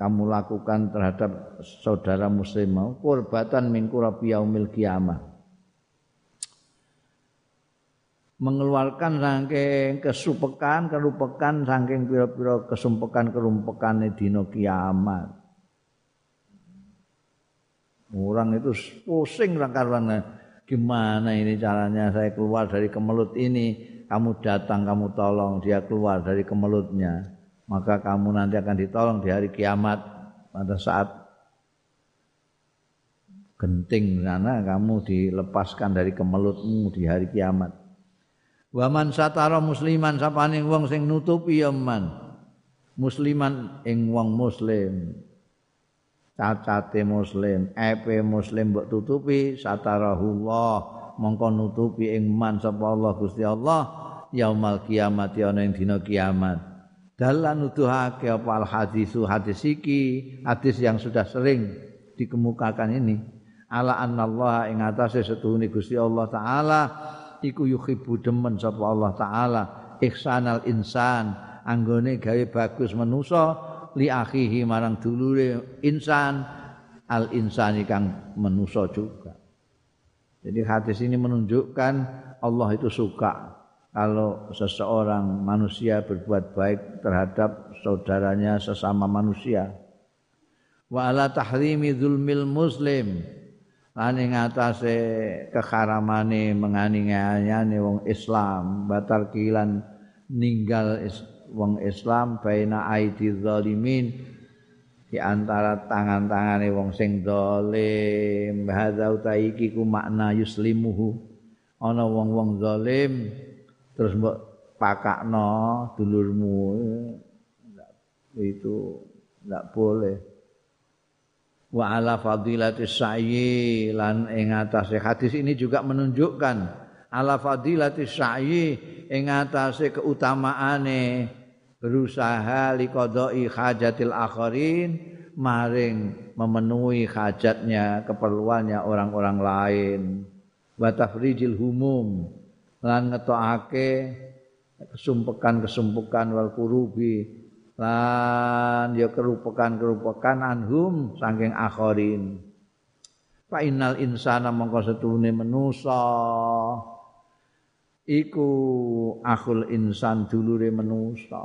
kamu lakukan terhadap saudara muslim mau kurbatan min kurabi yaumil kiamah mengeluarkan saking kesupekan, kerupekan saking pira-pira kesumpekan kerumpekane dina kiamat. Orang itu pusing karena gimana ini caranya saya keluar dari kemelut ini. Kamu datang, kamu tolong dia keluar dari kemelutnya. Maka kamu nanti akan ditolong di hari kiamat pada saat genting sana kamu dilepaskan dari kemelutmu di hari kiamat. Waman satara musliman sapane wong sing nutupi ya man. Musliman ing wong muslim. Cacate muslim, epe muslim mbok tutupi satarahullah mongko nutupi ing man sapa Allah Gusti Allah yaumal kiamat ana ing dina kiamat. Dalan nuduhake apa al hadisu hadis iki, hadis yang sudah sering dikemukakan ini. Ala annallaha ing atase setuhune Gusti Allah taala iku yuhibbu demen sapa Allah taala ihsanal insan anggone gawe bagus manusa li akhihi marang dulure insan al insani kang manusa juga. Jadi hadis ini menunjukkan Allah itu suka kalau seseorang manusia berbuat baik terhadap saudaranya sesama manusia. Wa ala tahrimi zulmil muslim lan ing atase keharamane mengani-ngani wong Islam. Batal kilan ninggal wong Islam baina aidi zalimin di antara tangan-tangane wong sing zalim. Hadza utaiki ku makna yuslimuhu. Ana wong-wong zalim terus mbok pakakno dulurmu. Itu enggak boleh wa ala fadilati sa'yi lan ing atase. Hadis ini juga menunjukkan ala fadilati sa'yi ing atase keutamaane berusaha liqadai hajatil akharin maring memenuhi hajatnya keperluannya orang-orang lain. Wa tafrijil humum lan ngetokake kesumpekan-kesumpekan wal kurubi lan ya kerupakan-kerupakan anhum saking akhirin fa innal insana mongko setune manusa. Iku akhul insan dulure manusa.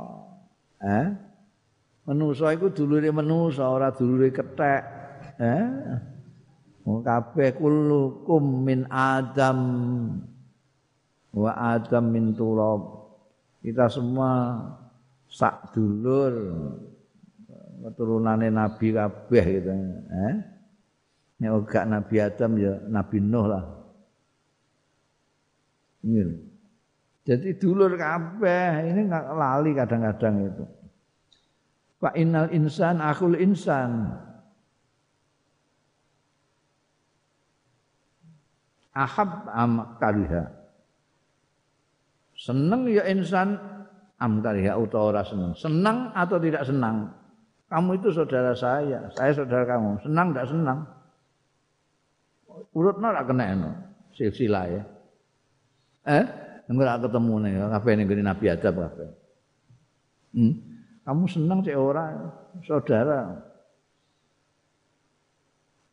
Eh? Manusa iku dulure manusa ora dulure kethek. Eh? Wong kabeh kullukum min adam. Wa adam min turab. Kita semua sak dulur keturunane nabi kabeh gitu. Eh? Nek ora nabi Adam ya nabi Nuh lah. Ini jadi dulur kabeh ini nggak lali kadang-kadang itu. Pak innal insan akhul insan. Ahab am kariha seneng ya insan amkar ya utawa ora senang. Senang atau tidak senang? Kamu itu saudara saya, saya saudara kamu. Senang tidak senang? Urutna ora kena no. silsilah ya. Eh, ora ketemu nih, kabeh ning Nabi Adam kabeh. Hmm? Kamu senang cek ora saudara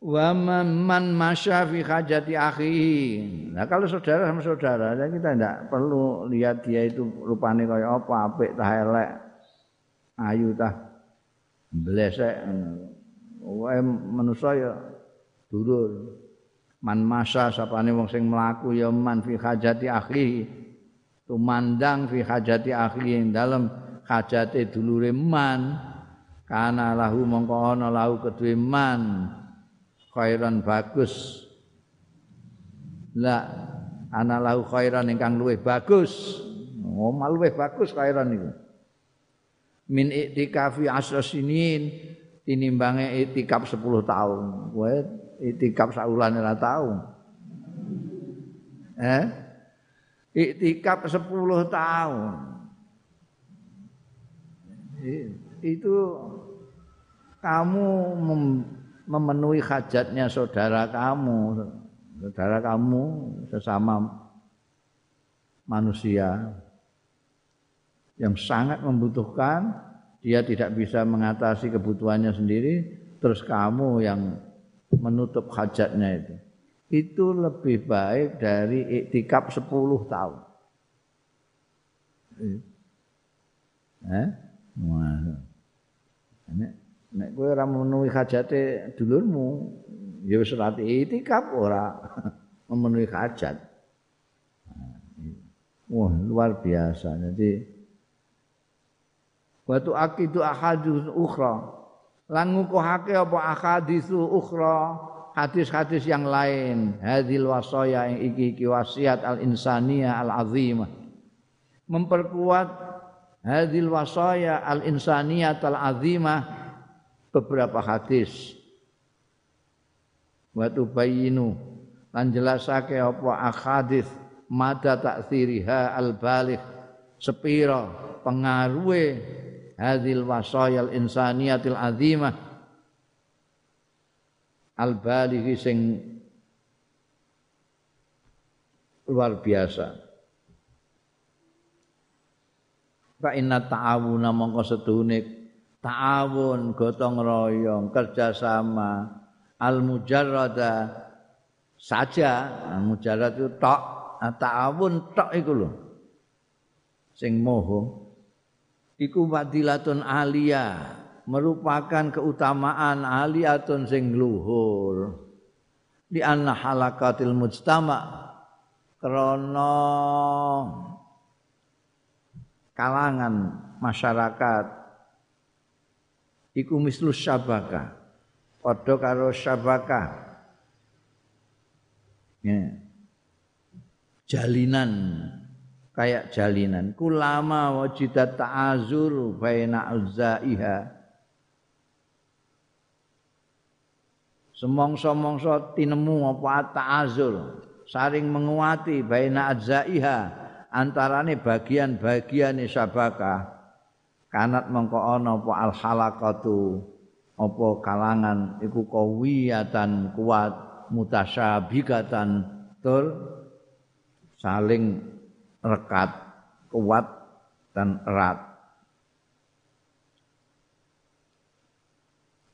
wa man masya fi hajati akhi. Nah kalau saudara sama saudara, ya kita tidak perlu lihat dia itu rupane kaya apa, apik tah elek, ayu tah blesek. Wae manusa ya durur. Man masya sapane wong sing mlaku ya man fi hajati akhi. Tumandang fi hajati akhi dalam hajate dulure man. Kana lahu mongko ana lahu kedue man. Khairan bagus. La ana lahu khairan ingkang luwih bagus. Oh luwih bagus khairan niku. Min iktikafi asasinin tinimbange iktikaf 10 tahun. Kowe iktikaf saulane ora tau. Eh? Iktikaf 10 tahun. Itu kamu memenuhi hajatnya saudara kamu, saudara kamu sesama manusia yang sangat membutuhkan, dia tidak bisa mengatasi kebutuhannya sendiri, terus kamu yang menutup hajatnya itu. Itu lebih baik dari iktikaf 10 tahun. Eh? Nek nek kowe ora memenuhi hajate dulurmu, ya wis ora itikaf ora memenuhi hajat. Wah, luar biasa. Jadi Watu akidu ahadus ukhra. Lan ngukuhake apa ahadisu ukhra, hadis-hadis yang lain. Hadil wasaya yang iki-iki wasiat al-insaniyah al-azimah. Memperkuat hadil wasaya al-insaniyah al-azimah beberapa hadis. Watu bayinu lan jelasake apa ahadis mada taksiriha al-baligh sepira pengaruhe hadil wasayal insaniyatil azimah al balighi sing luar biasa fa inna ta'awuna mongko sedune ta'awun gotong royong kerjasama al mujarrada saja. Al mujarrad itu tok. Ta'awun tok iku lho. Sing moho. Iku wadilatun alia merupakan keutamaan aliyatun sing luhur. Di anna halakatil mujtama krana kalangan masyarakat iku mislus syabaka. Padha karo syabaka. Ya. jalinan. Kayak jalinan. Kulama wajidat ta'azur baina uzaiha semongso-mongso tinemu apa ta'azur. Saring menguati baina adzaiha antarane bagian-bagian sabaka kanat mengko ana apa al halaqatu apa kalangan iku kawiyatan kuat mutasyabikatan tur saling rekat, kuat dan erat.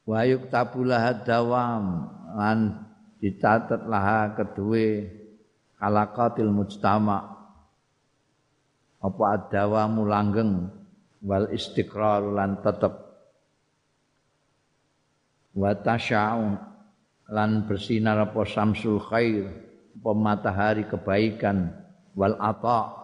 Wa yuktabulah dawam lan dicatat laha kedue kalaqatil mujtama. Apa adawamu langgeng wal istiqrar lan tetep. Wa tasya'un lan bersinar apa samsul khair apa matahari kebaikan. Wal ata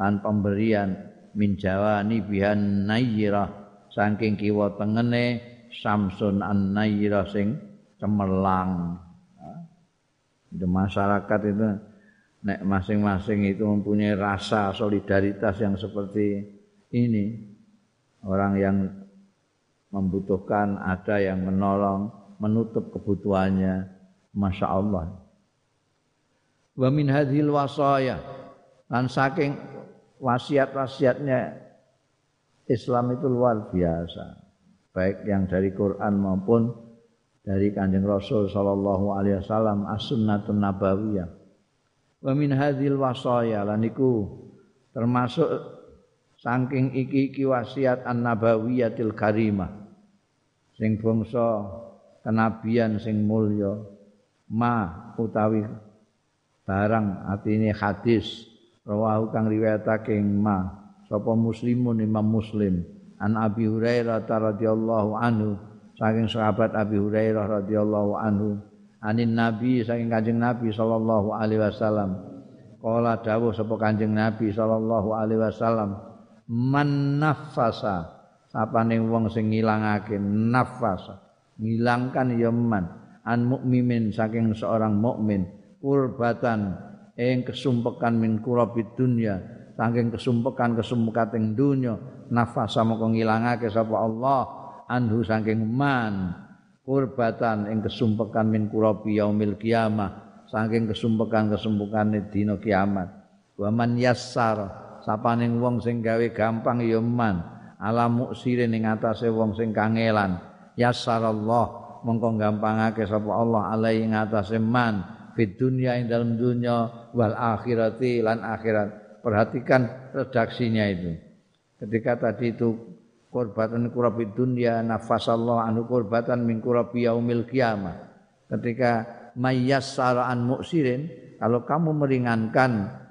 lan pemberian min jawani bihan nayyirah saking kiwa tengene samsun an nayyirah sing cemerlang. Di masyarakat itu nek masing-masing itu mempunyai rasa solidaritas yang seperti ini orang yang membutuhkan ada yang menolong menutup kebutuhannya masya Allah wa min hadhil wasaya lan saking wasiat-wasiatnya Islam itu luar biasa. Baik yang dari Quran maupun dari Kanjeng Rasul sallallahu alaihi wasallam as-sunnatun nabawiyah. Wa min hadzal wasaya lan iku termasuk saking iki-iki wasiat an-nabawiyatil karimah. Sing bangsa kenabian sing mulya. Ma utawi barang artine hadis. Rawahu kang riwayatake ma. Sapa muslimun imam muslim. An abi hurairah radhiyallahu anhu. Saking sahabat abi hurairah radhiyallahu anhu. Anin nabi saking kanjeng nabi sallallahu alaihi wasallam. Kala dawuh sapa kanjeng nabi sallallahu alaihi wasallam man nafasa. Sapane wong sing ngilangake nafasa. Ngilangkan ya man. An mukmin saking seorang mukmin. Kurbatan ing kesumpekan min kurabid dunya. Saking kesumpekan kesumpekan dunya. Nafas sama ngilangake sapa Allah. Anhu saking man. Kurbatan ing kesumpekan min kurabi yaumil kiamah. Saking kesumpekan kesumpekan dina kiamat. Wa man yassar sapaning wong sing gawe gampang ya man ala muksirin ing atase wong sing kangelan yassarallah mongko gampangake sapa Allah alai ing atase man fid dunya ing dalam dunya wal akhirati lan akhirat. Perhatikan redaksinya itu. Ketika tadi itu kurbatan kurabi dunya nafasallah anu kurbatan min kurabi yaumil kiamah. Ketika mayyassara an muksirin kalau kamu meringankan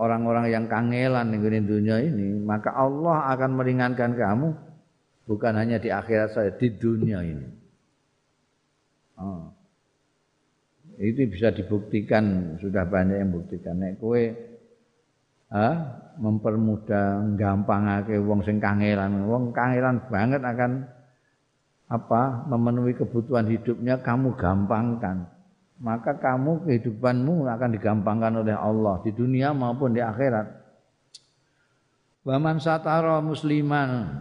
orang-orang yang kangelan di dunia ini, maka Allah akan meringankan kamu bukan hanya di akhirat saja, di dunia ini. Oh. Itu bisa dibuktikan, sudah banyak yang buktikan. Nek kue ah, mempermudah, gampangake wong sing kangelan, wong kangelan banget akan apa memenuhi kebutuhan hidupnya kamu gampangkan maka kamu kehidupanmu akan digampangkan oleh Allah di dunia maupun di akhirat. Waman satara musliman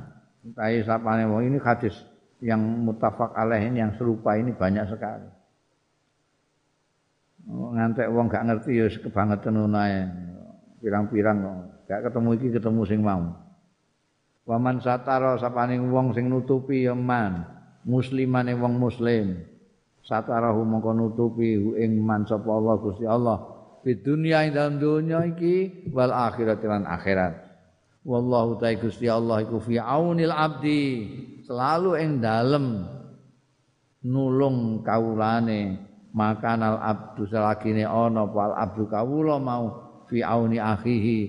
tai sapane wong ini hadis yang mutafak alaih ini yang serupa ini banyak sekali. Oh, ngantek wong gak ngerti ya kebangetan unae. Pirang-pirang gak ketemu iki ketemu sing mau. Waman satara sapane wong sing nutupi ya man muslimane wong muslim satarahu mongko nutupi ing man sapa Allah Gusti Allah. Di dunia ing dalam dunia iki wal akhirat lan akhirat. Wallahu ta'ala Gusti Allah iku fi aunil abdi selalu ing dalem nulung kawulane. Makanal abdu selagine ana wal abdu kawula mau fi auni akhihi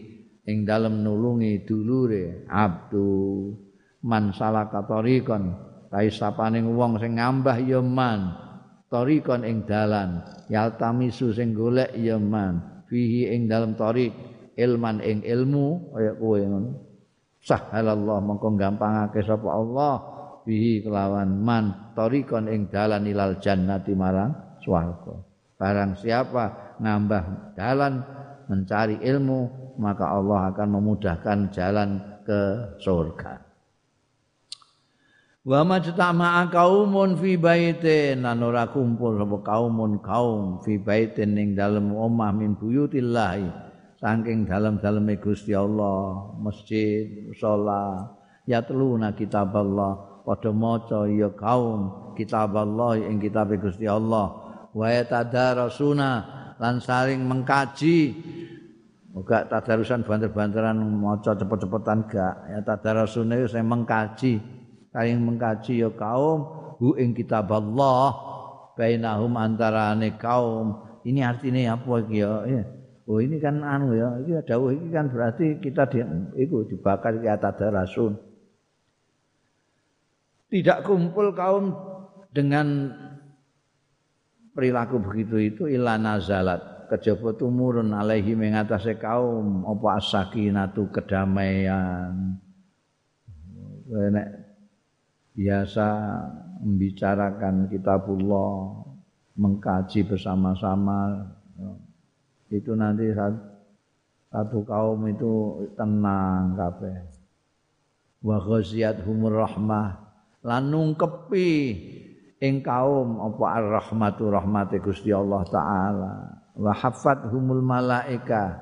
ing dalem nulungi dulure abdu. Man salaka tariqan kae sapane wong sing ngambah ya man tarikon ing dalan. Yaltamisu sing golek ya man. Fihi ing dalam tarik ilman ing ilmu kaya kowe ngono. Sahalallah mongko gampangake sapa Allah. Fihi kelawan man. Tarikon ing dalan ilal jannati marang swarga. Barang siapa nambah dalan mencari ilmu maka Allah akan memudahkan jalan ke surga Wa majtama'a kaumun fi baitin lan ora kumpul sapa kaumun kaum fi baitin ning dalem omah min buyutillah saking dalem-daleme Gusti Allah masjid musala ya teluna kitab Allah padha maca ya kaum kitab Allah ing kitab Gusti Allah. Wa yatadarasuna lan saling mengkaji. Moga tadarusan banter-banteran maca cepet-cepetan gak. Ya tadarusune saya mengkaji saling mengkaji ya kaum hu ing kitab Allah bainahum antarane kaum. Ini artinya apa iki ya? Oh ini kan anu ya iki dawuh iki kan berarti kita di iku dibakar di atas rasul. Tidak kumpul kaum dengan perilaku begitu itu ila nazalat. Kejaba tumurun alaihi mengatasi kaum apa asakinatu kedamaian. Nek biasa membicarakan kitabullah, mengkaji bersama-sama. Itu nanti satu kaum itu tenang kabeh. Wa humur rahmah lan nungkepi ing kaum apa ar-rahmatu rahmate Gusti Allah taala. Wa humul malaika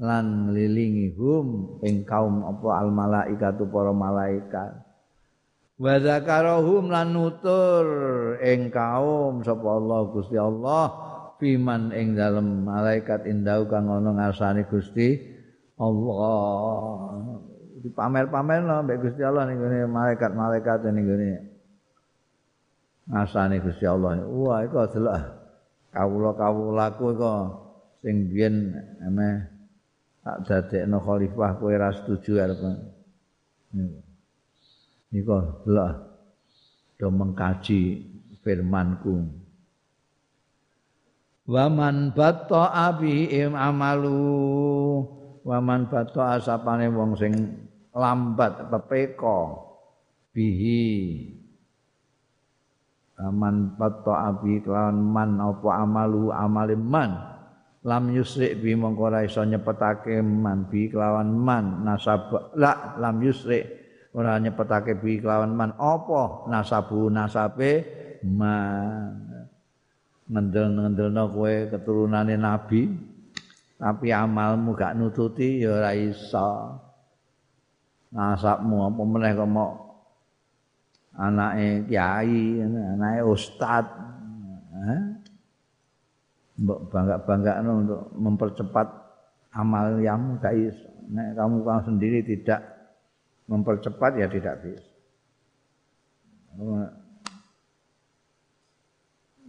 lan ngelilingi hum ing kaum apa al malaikatu para malaikat wa zakarahum lan nutur ing kaum sapa Allah Gusti Allah fiman ing dalem malaikat indau kang ana ngarsane Gusti Allah. Dipamer-pamer no mbek Gusti Allah ning ngene malaikat-malaikat ning ngene ngarsane Gusti Allah. Wah iku delok kawula-kawulaku iku sing biyen emeh tak dadekno khalifah kowe ra setuju arep Niko lah do mengkaji firmanku. Waman batta abi im amalu. Waman batta asapane wong sing lambat pepeko bihi. Aman batta abi kelawan man apa amalu amale man. Lam yusrik bi mongko ora iso nyepetake man bi kelawan man nasab la lam yusrik ora nyepetake bi kelawan man. Apa nasabu nasabe man ngendel-ngendelno kowe keturunane nabi. Tapi amalmu gak nututi ya ora iso. Nasabmu apa meneh kok mau anake kiai anake ustad. Mbok bangga-banggakno untuk mempercepat amal yang iso. Nek kamu kamu sendiri tidak mempercepat ya tidak bisa.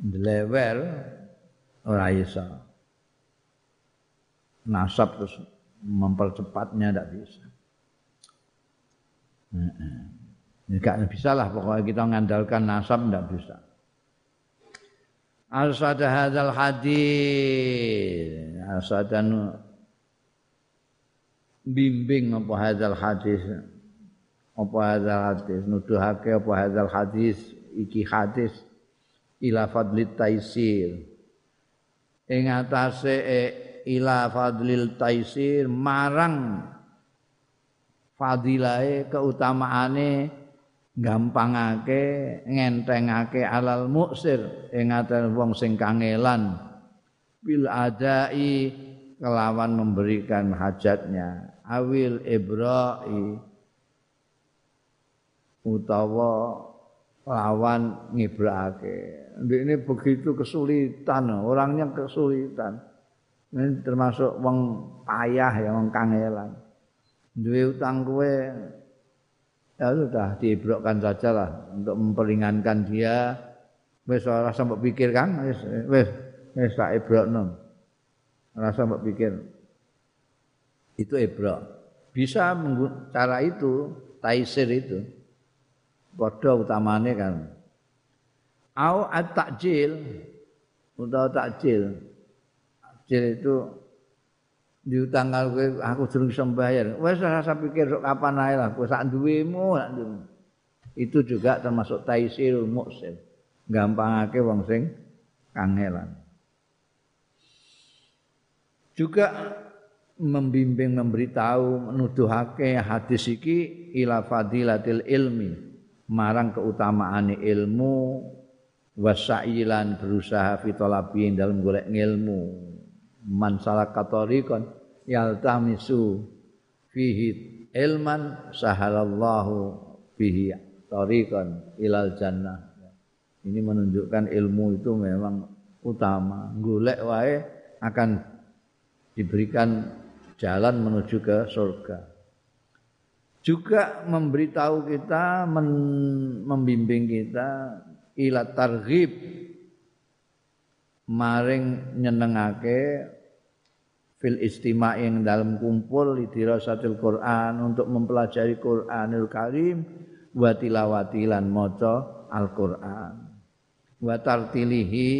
Level ora iso. Nasab terus mempercepatnya tidak bisa. Enggak bisa lah pokoknya kita mengandalkan nasab tidak bisa. Al-sada hadzal hadis. Al-sadan bimbing apa hadzal hadis. Apa hadzal hadis? Nuduhake apa hadzal hadis? Iki hadis ila fadlit taisir. Ing atase eh, ila fadlil taisir marang fadilahe keutamaane gampangake ngentengake alal muksir. Ing wong sing kangelan. Bil adai kelawan memberikan hajatnya. Awil ibrai utawa lawan ngibrake. Ini begitu kesulitan, orangnya kesulitan. Ini termasuk wong payah ya wong kangelan. Duwe utang kue ya sudah diibrokkan saja lah untuk memperingankan dia. Wes ora sampai pikir kan, wes wes wes tak ibrokno. Ora sampai pikir. Itu ibrok. Bisa cara itu, taisir itu. Padha utamane kan. Au at-takjil utawa takjil Jadi itu diutang kowe aku durung iso bayar. Wes rasa pikir sok kapan ae lah, sak duwemu Itu juga termasuk taisirul muksir. Gampangake wong sing kangelan. Juga membimbing memberitahu menuduhake hadis iki ila fadilatil ilmi marang keutamaan ilmu wasailan berusaha fitolabi dalam golek ilmu man salaka tariqan yaltamisu fihi ilman sahalallahu fihi tariqan ilal jannah. Ini menunjukkan ilmu itu memang utama. Golek wae akan diberikan jalan menuju ke surga. Juga memberitahu kita, membimbing kita ila targhib. Maring nyenengake fil istima' yang dalam kumpul dirasatil Quran untuk mempelajari Quranul Karim wa tilawati lan maca Al-Qur'an. Wa tartilihi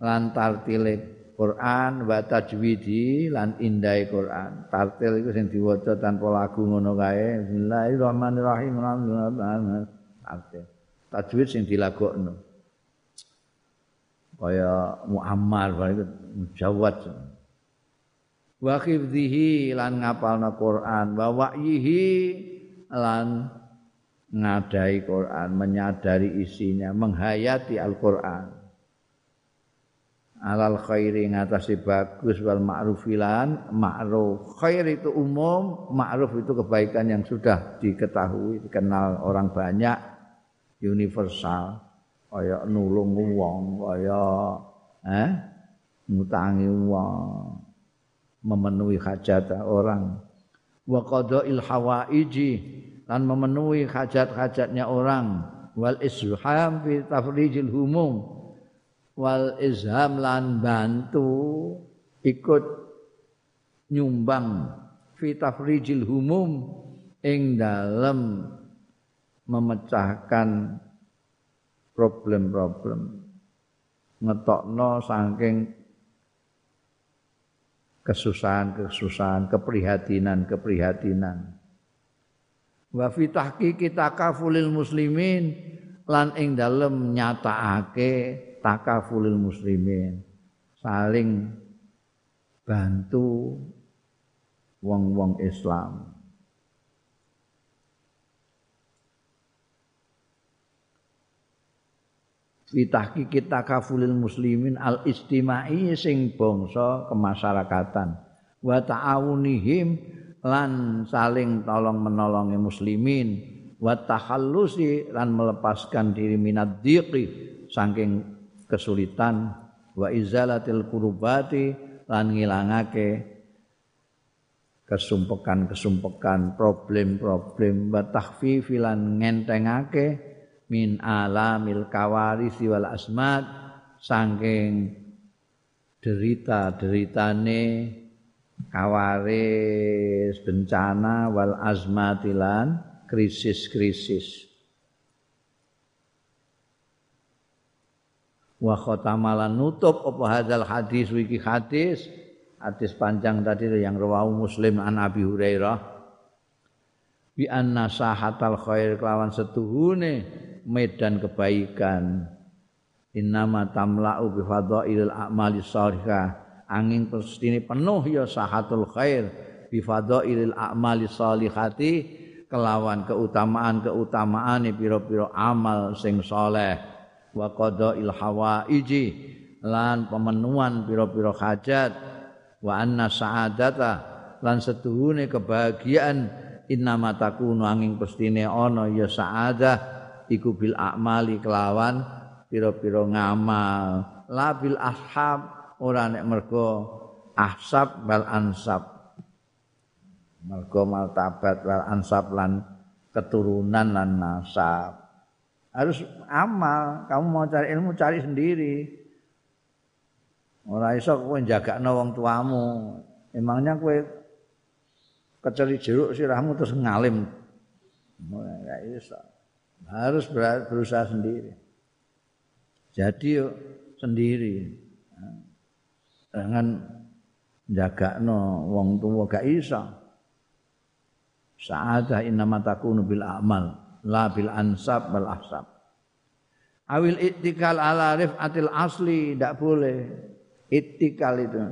lan tartile Quran wa tajwidi lan indai Quran. Tartil iku sing diwaca tanpa lagu ngono kae. Bismillahirrahmanirrahim. Tartil. Tajwid sing dilagokno. Kaya Muammar itu mujawad wa khifdhihi lan ngapalna Quran. Wa wa'yihi lan ngadai Quran menyadari isinya menghayati Al-Qur'an alal khairi ngatasi bagus wal ma'rufilan. Ma'ruf khair itu umum ma'ruf itu kebaikan yang sudah diketahui dikenal orang banyak universal. Kaya nulung wong kaya eh ngutangi wong memenuhi hajat orang. Wa qada'il hawaiji dan memenuhi hajat-hajatnya orang. Wal izham fi tafrijil humum wal izham lan bantu ikut nyumbang fi tafrijil humum ing dalem memecahkan problem-problem ngetokno saking kesusahan-kesusahan, keprihatinan-keprihatinan. Wa fi tahqiqi takafulil muslimin lan ing dalem nyatakake takafulil muslimin, saling bantu wong-wong Islam. Fitahki kita kafulil muslimin al istimai sing bangsa kemasyarakatan. Wa ta'awunihim lan saling tolong menolongi muslimin. Wa takhallusi lan melepaskan diri minad dhiqi saking kesulitan wa izalatil kurubati lan ngilangake kesumpekan-kesumpekan problem-problem wa tahfifi lan ngentengake min alamil kawarisi wal asmat saking derita-deritane kawaris bencana wal azmatilan krisis-krisis wa khatamalan nutup apa hadzal hadis wiki hadis. Hadis panjang tadi yang rawahu Muslim an Abi Hurairah. Bi anna sahatal khair kelawan setuhune medan kebaikan. Innama tamla'u bi fadhailil a'mali shalihah angin pestine penuh ya sahatul khair bi fadhailil a'mali shalihati kelawan keutamaan-keutamaan pira-pira amal sing saleh wa qadail hawaiji lan pemenuhan pira-pira hajat wa anna sa'adata lan setuhune kebahagiaan innama takunu angin pestine ana ya sa'adah iku bil a'mali kelawan pira-pira ngamal. La bil ashab ora nek mergo ahsab wal ansab. Mergo martabat wal ansab lan keturunan lan nasab harus amal. Kamu mau cari ilmu cari sendiri. Ora iso kowe jagakno wong tuamu. Emangnya kowe keceri jeruk sirahmu terus ngalim? Enggak iso. Harus berusaha sendiri. Jadi yuk sendiri. Jangan jagakno wong tuwa gak iso. Sa'adah innama takunu bil amal la bil ansab wal ahsab. Awil ittikal ala rifatil asli ndak boleh. Ittikal itu.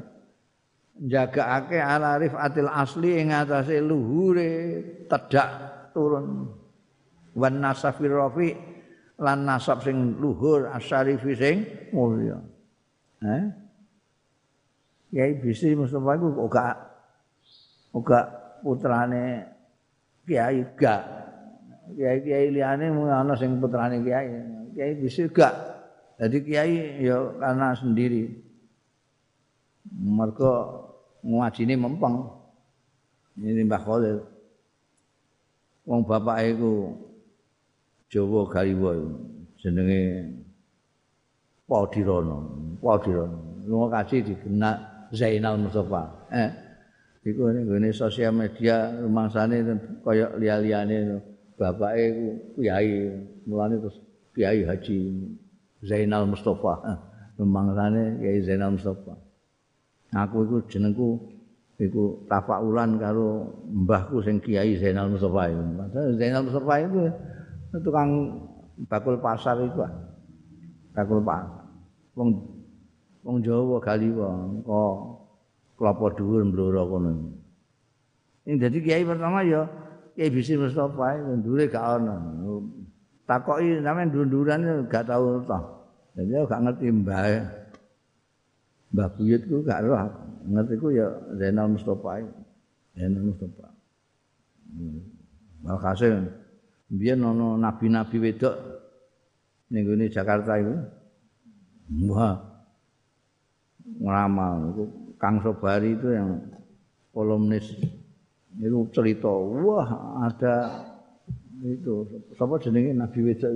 Jagaake ala rifatil asli ing atase luhure tedak turun. Wan nasafir rafi lan nasab sing luhur asyarifi sing mulya eh? Kiai Bisri Mustafa gak kok putrane Kiai gak. Kiai-kiai liyane mung ana sing putrane Kiai. Kiai Bisri gak. Jadi Kiai ya karena sendiri. Mergo ngajine mempeng. Ini Mbah Khalil. Wong bapak iku Jawa Galiwa jenenge Paudirono. Paudirono. Lunga kaji digenak Zainal Mustafa. Eh, iku ngene sosial media rumangsane kaya liya-liyane bapake kiai, mulane terus kiai Haji Zainal Mustafa. Eh, rumangsane kiai Zainal Mustafa. Aku iku jenengku iku tafaulan karo mbahku sing kiai Zainal Mustafa iku. Zainal Mustafa itu tukang bakul pasar itu. Bakul pasar. Wong wong Jawa Galiwa kok kelapa dhuwur mbloro kono. Ing dadi kiai pertama ya Kiai Bisri Mustofa ndure gak ana. Takoki sampean ndur-nduran gak tau toh. Jadi gak ngerti mbah. Mbah Buyut ku gak roh. Ngerti ku ya Zainal Mustofa. Zainal Mustofa. Walhasil biyen ana nabi-nabi wedok ning Jakarta iku. Wah, ngeramal itu Kang Sobari itu yang kolumnis itu cerita wah ada itu siapa jenenge Nabi Wedok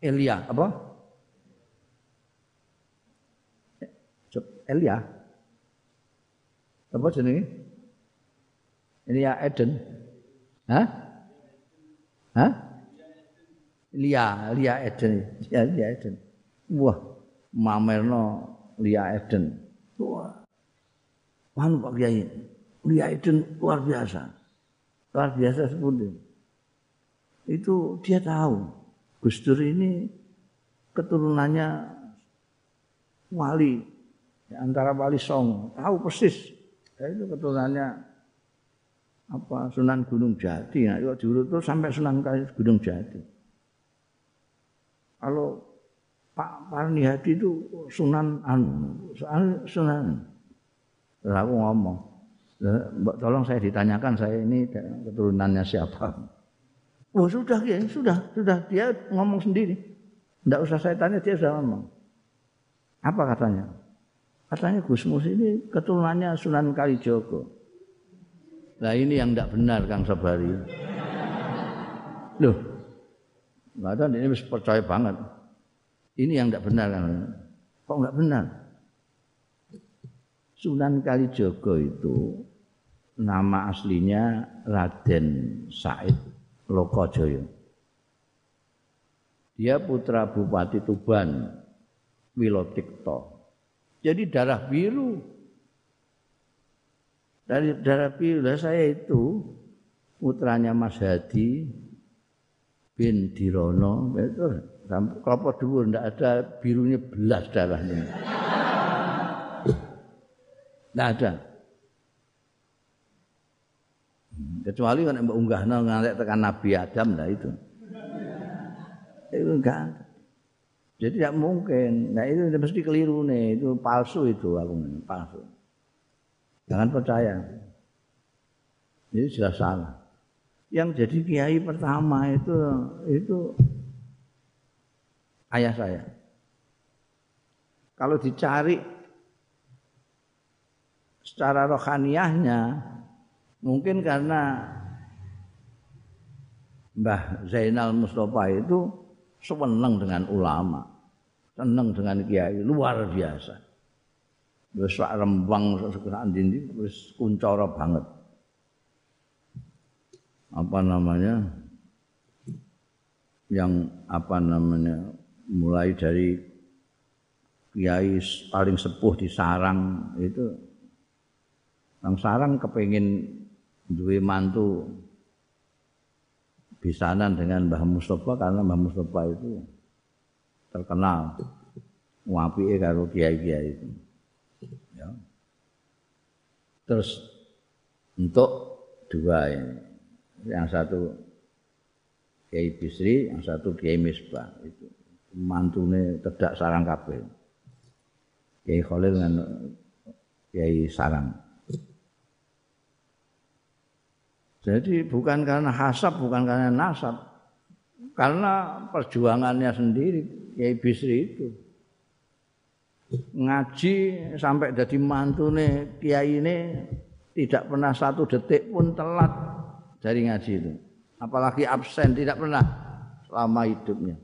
Elia apa Elia apa jenenge Elia Eden Hah? Hah? Elia, Elia Eden. Ya, Elia Eden. Wah, mamerno Lia Eden. Wah. Manu Pak Kiai. Lia Eden luar biasa. Luar biasa seperti itu. dia tahu Gus Dur ini keturunannya wali antara wali Songo. Tahu persis. Ya, itu keturunannya apa Sunan Gunung Jati. Nah, diurut tuh sampai Sunan Gunung Jati. Kalau Pak Parni Hadi itu sunan anu, sunan. Terus aku ngomong, tolong saya ditanyakan saya ini keturunannya siapa. Oh sudah ya, sudah, sudah dia ngomong sendiri. Tidak usah saya tanya, dia sudah ngomong. Apa katanya? Katanya Gus Mus ini keturunannya Sunan Kalijogo. Nah ini yang tidak benar Kang Sabari. Loh, nggak ada ini percaya banget. Ini yang tidak benar kan? Kok enggak benar? Sunan Kalijogo itu nama aslinya Raden Said Lokojoyo. Dia putra Bupati Tuban Wilotikto. Jadi darah biru. Dari darah biru saya itu putranya Mas Hadi bin Dirono itu kelapa dulu ndak ada birunya belas darahnya. Ndak ada. Kecuali kan mbak unggahno ngantek tekan Nabi Adam lah itu. Itu enggak. Jadi tidak mungkin. Nah itu mesti keliru nih, itu palsu itu aku palsu. Jangan percaya. Ini sudah salah. Yang jadi kiai pertama itu itu ayah saya. Kalau dicari secara rohaniahnya mungkin karena Mbah Zainal Mustafa itu seneng dengan ulama, seneng dengan kiai luar biasa. Wis sak rembang sekarang ndi wis kuncara banget. Apa namanya? Yang apa namanya? Mulai dari kiai paling sepuh di sarang itu Bang Sarang kepingin duwe mantu bisanan dengan Mbah Mustafa karena Mbah Mustafa itu terkenal ngapike karo kiai-kiai itu. Ya. Terus untuk dua ini, yang satu Kiai Bisri, yang satu Kiai Misbah itu mantune tedak sarang kabeh. Kiai Khalil dengan Kiai Sarang. Jadi bukan karena hasab, bukan karena nasab. Karena perjuangannya sendiri, Kiai Bisri itu. Ngaji sampai jadi mantune Kiai ini tidak pernah satu detik pun telat dari ngaji itu. Apalagi absen, tidak pernah selama hidupnya.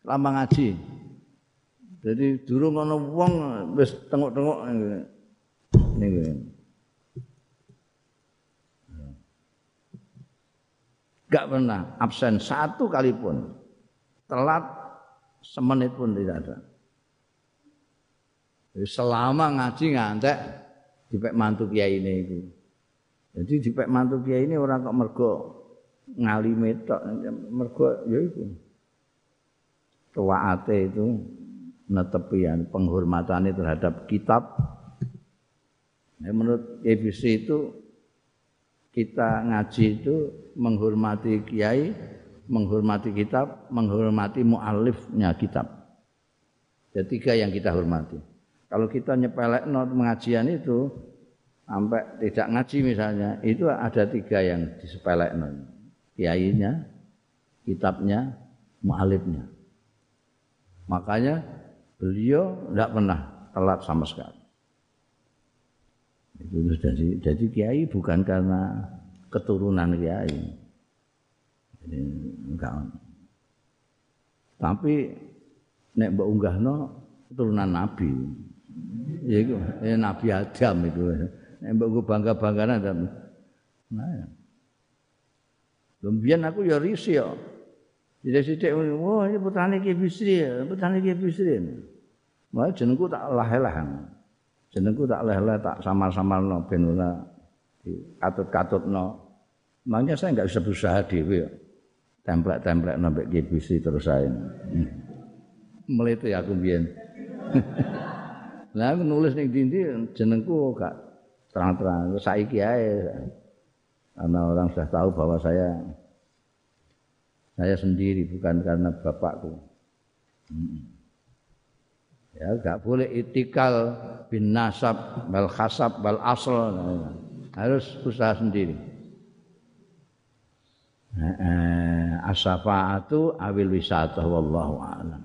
Selama ngaji. Jadi dulu ngono wong wis tengok-tengok ini. Gak pernah absen satu kali pun. Telat semenit pun tidak ada. Jadi selama ngaji ngantek dipek mantu kiai ini itu. Jadi dipek mantu kiai ini orang kok mergo ngalime tok mergo ya itu. Tawaate itu netepian penghormatannya terhadap kitab. Ya, menurut ABC itu kita ngaji itu menghormati kiai, menghormati kitab, menghormati mualifnya kitab. Ada tiga yang kita hormati. Kalau kita nyepelek not pengajian itu sampai tidak ngaji misalnya, itu ada tiga yang disepelek not. Kiainya, kitabnya, mualifnya. Makanya beliau tidak pernah telat sama sekali. Itu jadi jadi kiai bukan karena keturunan kiai. Jadi enggak. Tapi nek mbok unggahno keturunan nabi. Ya iku ya nabi Adam itu. Nek mbok bangga-bangganan Adam. Nah. Ya. Lumbian aku ya risih ya. Sithik-sithik wah ini putrane Ki Bisri, putrane Ki Bisri. Wah jenengku tak lah-lah. Jenengku tak leh-leh tak samar-samarno ben ora katut-katutno. Makanya saya enggak bisa berusaha dhewe ya. Templek-templek nambah GBC terus saya. Hmm. Melete aku biyen. Lah aku nulis ning dindi jenengku gak terang-terang saiki ae. Karena orang sudah tahu bahwa saya saya sendiri bukan karena bapakku. Hmm. Ya enggak boleh itikal bin nasab bal khasab bal asl. Harus usaha sendiri. Asafaatu awil wisata wallahu a'lam